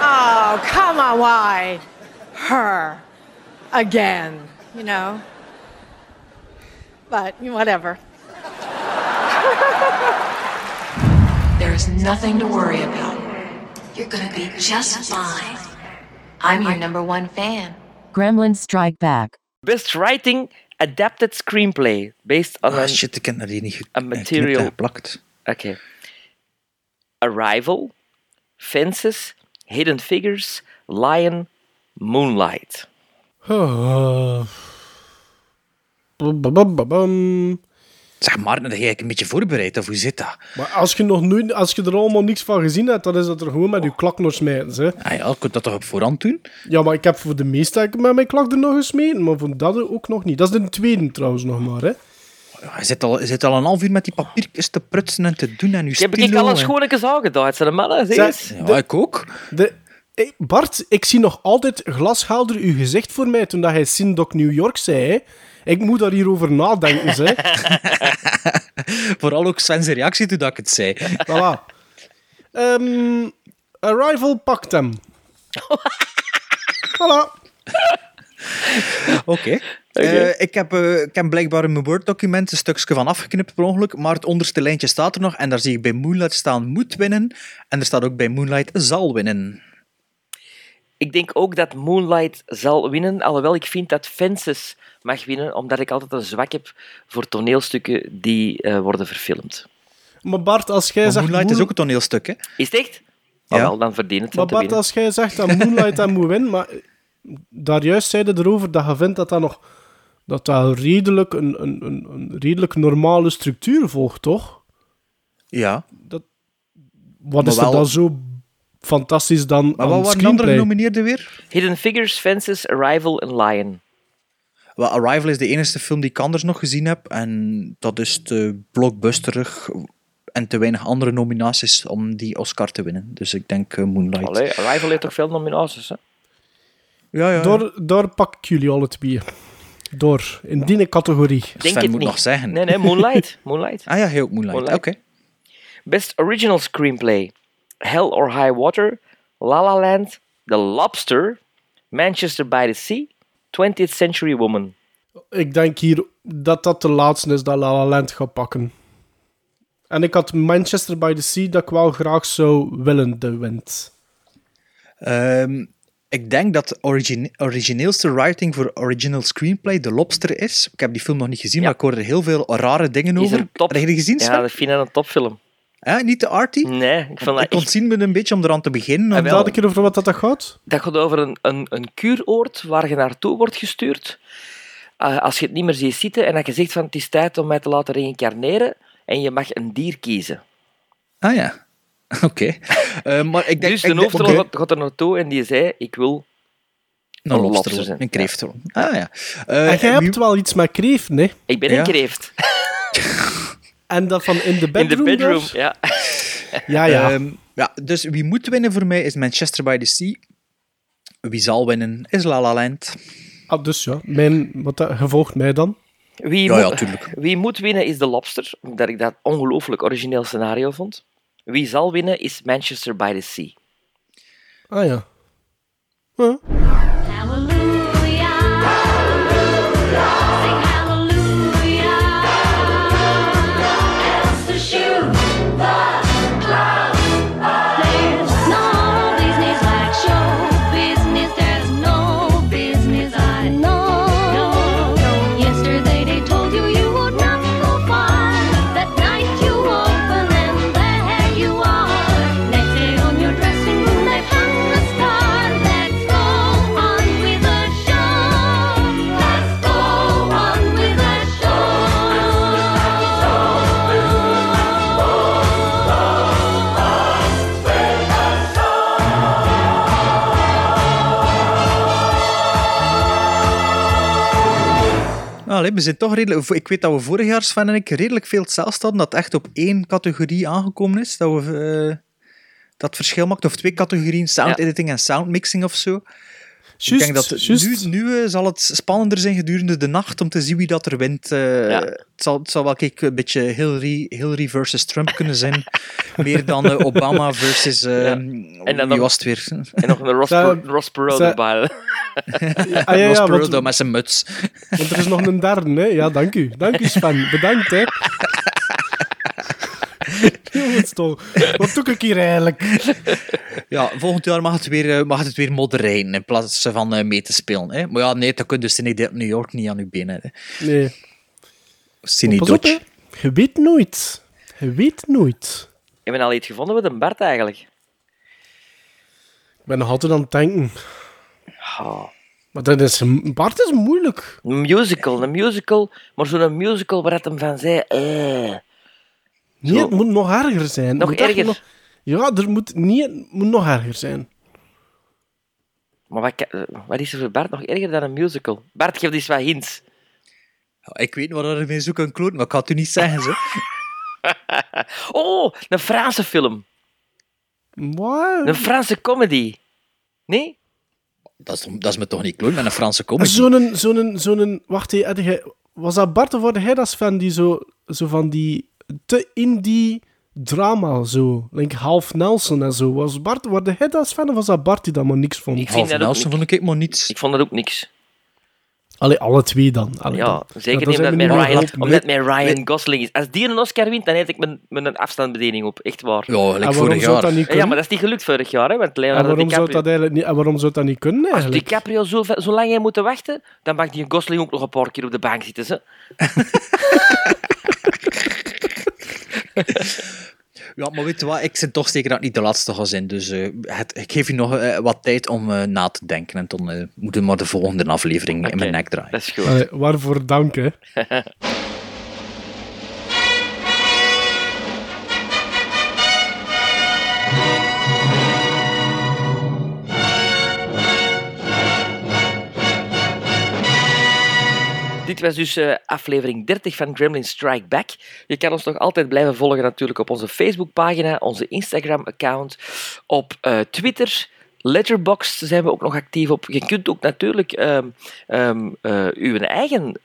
Oh, come on, why? Her. Again, you know? But whatever. There's nothing to worry about. You're gonna be just fine. I'm your number one fan. Gremlins Strike Back. Best Writing Adapted Screenplay. Based on Ah, een, shit, ik heb dat hier niet ge- a eh, material. en geplakt. Oké. Arrival, Fences, Hidden Figures, Lion, Moonlight. <sighs> Zeg, Maarten, heb jij een beetje voorbereid, of hoe zit dat? Maar als je, nog nooit, als je er allemaal niks van gezien hebt, dan is dat er gewoon met je klak nog smijten. Hè. Ah ja, je kunt dat toch op voorhand doen? Ja, maar ik heb voor de meeste met mijn klak er nog gesmeten, maar voor dat ook nog niet. Dat is de tweede trouwens nog maar. Hè. Ja, je, zit al, je zit al een half uur met die papiertjes te prutsen en te doen en je Ik heb ik al een en- schoonlijke aangedaan. Het zijn de mannen, zie Zeg, eens. Ja, ik ook. De, Hey, Bart, ik zie nog altijd glashelder uw gezicht voor mij toen dat hij Sindoc New York zei. Hè. Ik moet daar hier over nadenken. Hè. <laughs> Vooral ook Sven's reactie toen dat ik het zei. Voilà. Ehm, Arrival pakt hem. <laughs> voilà. Oké. Eh, ik, heb, eh, ik heb blijkbaar in mijn Word-document een stukje van afgeknipt per ongeluk, maar het onderste lijntje staat er nog en daar zie ik bij Moonlight staan moet winnen en er staat ook bij Moonlight zal winnen. Ik denk ook dat Moonlight zal winnen, alhoewel ik vind dat Fences mag winnen, omdat ik altijd een zwak heb voor toneelstukken die eh, worden verfilmd. Maar Bart, als jij Maar zegt... Moonlight is ook een toneelstuk, hè? Is het echt? Ah, wel, dan verdient het Maar Bart, winnen. als jij zegt dat Moonlight hem moet winnen, maar daar juist zeiden erover dat je vindt dat dat nog dat dat redelijk een, een, een, een redelijk normale structuur volgt, toch? Ja. Wat Maar is er wel- dan zo fantastisch dan Maar aan wat waren de andere genomineerden weer? Hidden Figures, Fences, Arrival en Lion. Wel, Arrival is de enige film die ik anders nog gezien heb. En dat is te blockbusterig en te weinig andere nominaties om die Oscar te winnen. Dus ik denk eh, Moonlight. Allee, Arrival heeft toch veel nominaties, hè? Ja, ja. Door, door pak ik jullie alle twee. Door, in die categorie. Denk het moet niet. nog zeggen. Nee, nee, Moonlight. Moonlight. <laughs> Ah ja, ook Moonlight. Moonlight. Oké. Best Original Screenplay. Hell or High Water, La La Land, The Lobster, Manchester by the Sea, 20th Century Woman. Ik denk hier dat dat de laatste is dat La La Land gaat pakken. En ik had Manchester by the Sea dat ik wel graag zou willen de wint. Ehm, ik denk dat de origine- origineelste writing voor original screenplay De Lobster is. Ik heb die film nog niet gezien, maar ik hoorde er heel veel rare dingen Is over. er? Heb je die gezien, Sven? Ja, dat vind ik een topfilm. Niet de arty? Nee, ik vond dat Ik ontzien me een beetje om eraan te beginnen. Ah, wel. Laat ik keer over wat dat gaat. Dat gaat over een, een, een kuuroord waar je naartoe wordt gestuurd. Eh, als je het niet meer ziet zitten en dat je zegt van het is tijd om mij te laten reïncarneren en je mag een dier kiezen. Ah ja, <laughs> oké. Eh, maar ik denk... dus de hoofdrol gaat, gaat er naartoe en die zei ik wil Een een lobster, zijn. een kreeft. Ah ja. Eh, en jij wie- hebt wel iets met kreeft, nee? Ik ben Ja. een kreeft. <laughs> En dat van in de In bedroom? de bedroom, daar? ja. <laughs> Ja, ja. Ehm, ja, dus wie moet winnen voor mij is Manchester by the Sea. Wie zal winnen is La La Land. Ah, dus ja, mijn, wat dat, gevolgd mij dan. Wie, Ja, ja, moet, wie moet winnen is de Lobster, omdat ik dat ongelooflijk origineel scenario vond. Wie zal winnen is Manchester by the Sea. Ah ja. Huh? Allee, we zijn toch redelijk... Ik weet dat we vorig jaar, Sven en ik, redelijk veel hetzelfde hadden. Dat het echt op één categorie aangekomen is. Dat we eh, dat verschil maakt. Of twee categorieën, sound editing en sound mixing of zo. Ik denk dat nu, nu eh, zal het spannender zijn gedurende de nacht om te zien wie dat er wint. Eh, het, zal, het zal wel kijk, een beetje Hillary, Hillary versus Trump kunnen zijn. <laughs> Meer dan eh, Obama versus... eh, En dan wie nog- was het weer? En nog een Ross, Zou- Ross Perot erbij. <laughs> <laughs> Ja, ah, ja, Ross ja, Perot want, met zijn muts. want er is nog een derde, hè. Ja, dank u. Dank u, Sven. Bedankt, hè. Jongens, toch. Wat doe ik hier eigenlijk? Ja, volgend jaar mag het weer, eh, mag het weer modereren in plaats van eh, mee te spelen. Hè? Maar ja, nee, dat kun je dus in New York niet aan je benen. Hè. Nee. Op, hè. Je weet nooit. Je weet nooit. Heb je al iets gevonden met een Bart eigenlijk? Ik ben nog altijd aan het denken. Oh. Maar dat is... Bart is moeilijk. Een musical, een musical, maar zo'n musical waar het hem van zei. eh. Nee, het moet nog erger zijn. Nog erger? nog- Ja, er moet, niet, moet nog erger zijn. Maar wat, ka- wat is er voor Bart nog erger dan een musical? Bart, geef eens wat hints. Ik weet wat er mee zoeken een kloot, maar ik kan het u niet zeggen. Zo. <laughs> Oh, een Franse film. Wat? Een Franse comedy. Nee? Dat is, dat is me toch niet kloot met een Franse comedy. Zo'n, zo'n, zo'n, wacht even, was dat Bart of was hij dat van die zo, zo van die te indie drama zo, like half Nelson en zo. Was Bart, was hij dat fan of was dat Bart die dat maar niks vond? Ik ook Nelson vond ik maar niets. Ik vond dat ook niks. Allee, alle twee dan. Allee, Ja, dan. zeker Ja, niet dan omdat met niet Ryan, omdat met Ryan Gosling is. Als die een Oscar wint, dan eet ik mijn, mijn afstandsbediening op. Echt waar. Ja, like vorig zou jaar. dat niet Ja, maar dat is niet gelukt vorig jaar, hè, want en, waarom zou dat eigenlijk niet, en waarom zou dat niet kunnen Als eigenlijk? DiCaprio zo, zo lang heeft moeten wachten, dan mag die Gosling ook nog een paar keer op de bank zitten. Ze. <laughs> <laughs> Ja, maar weet je wat, ik zit toch zeker dat het niet de laatste gaat zijn. Dus eh, het, ik geef je nog eh, wat tijd om eh, na te denken. En dan moeten we maar de volgende aflevering in mijn nek draaien. Dat is goed. Waarvoor dank, hè. <laughs> Dit was dus eh, aflevering 30 van Gremlin Strike Back. Je kan ons nog altijd blijven volgen natuurlijk op onze Facebookpagina, onze Instagram-account, op eh, Twitter. Letterboxd zijn we ook nog actief op. Je kunt ook natuurlijk eh, uw eigen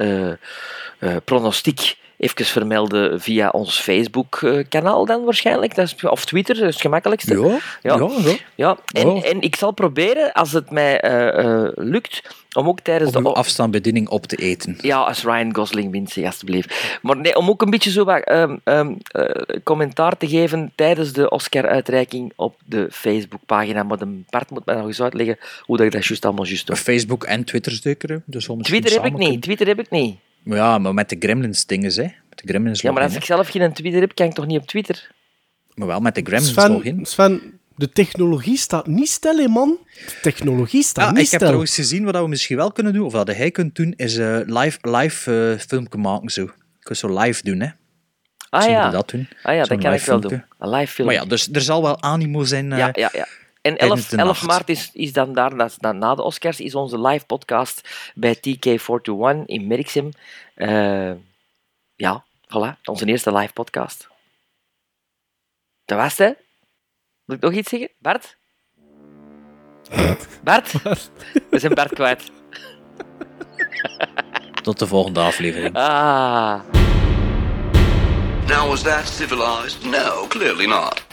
pronostiek even vermelden via ons Facebook-kanaal dan waarschijnlijk. Dat is, of Twitter, dat is het gemakkelijkste. Ja, ja, ja. Ja, en, Ja. en ik zal proberen, als het mij eh, eh, lukt, om ook tijdens Om de... afstandsbediening op te eten. Ja, als Ryan Gosling wint, zeg, alsjeblieft. Maar nee, om ook een beetje zo wat ehm, ehm, eh, commentaar te geven tijdens de Oscar-uitreiking op de Facebookpagina. Maar de Bart moet mij nog eens uitleggen hoe dat ik dat juist allemaal juist doe. Facebook en Twitter zeker. Dus Twitter heb ik niet, Twitter heb ik niet. Ja, maar met de Gremlins dingen, hè. Met de Gremlins Ja, maar als ik zelf geen Twitter heb, kan ik toch niet op Twitter? Maar wel met de Gremlins Sven, login. Sven, de technologie staat niet stil, hè, man. De technologie staat Ja, niet ik heb stil. trouwens gezien wat we misschien wel kunnen doen, of wat hij kunt doen, is eh, live, live eh, filmpje maken. Zo. Je kunt zo live doen, hè. Ah ja, dat doen? ah, ja Zo'n dat kan ik live wel filmpje. doen. Een live film. Maar ja, dus er zal wel animo zijn. eh, Ja, ja, ja. En tijdens 11, de 11 nacht. maart is, is dan daar, dat is dan na de Oscars, is onze live podcast bij TK421 in Merksem. Eh, ja, voilà, onze eerste live podcast. Dat was het, hè? Moet ik nog iets zeggen? <laughs> Bart? Bart? We zijn Bart kwijt. <laughs> Tot de volgende aflevering. Ah. Now, was that civilized? No, clearly not.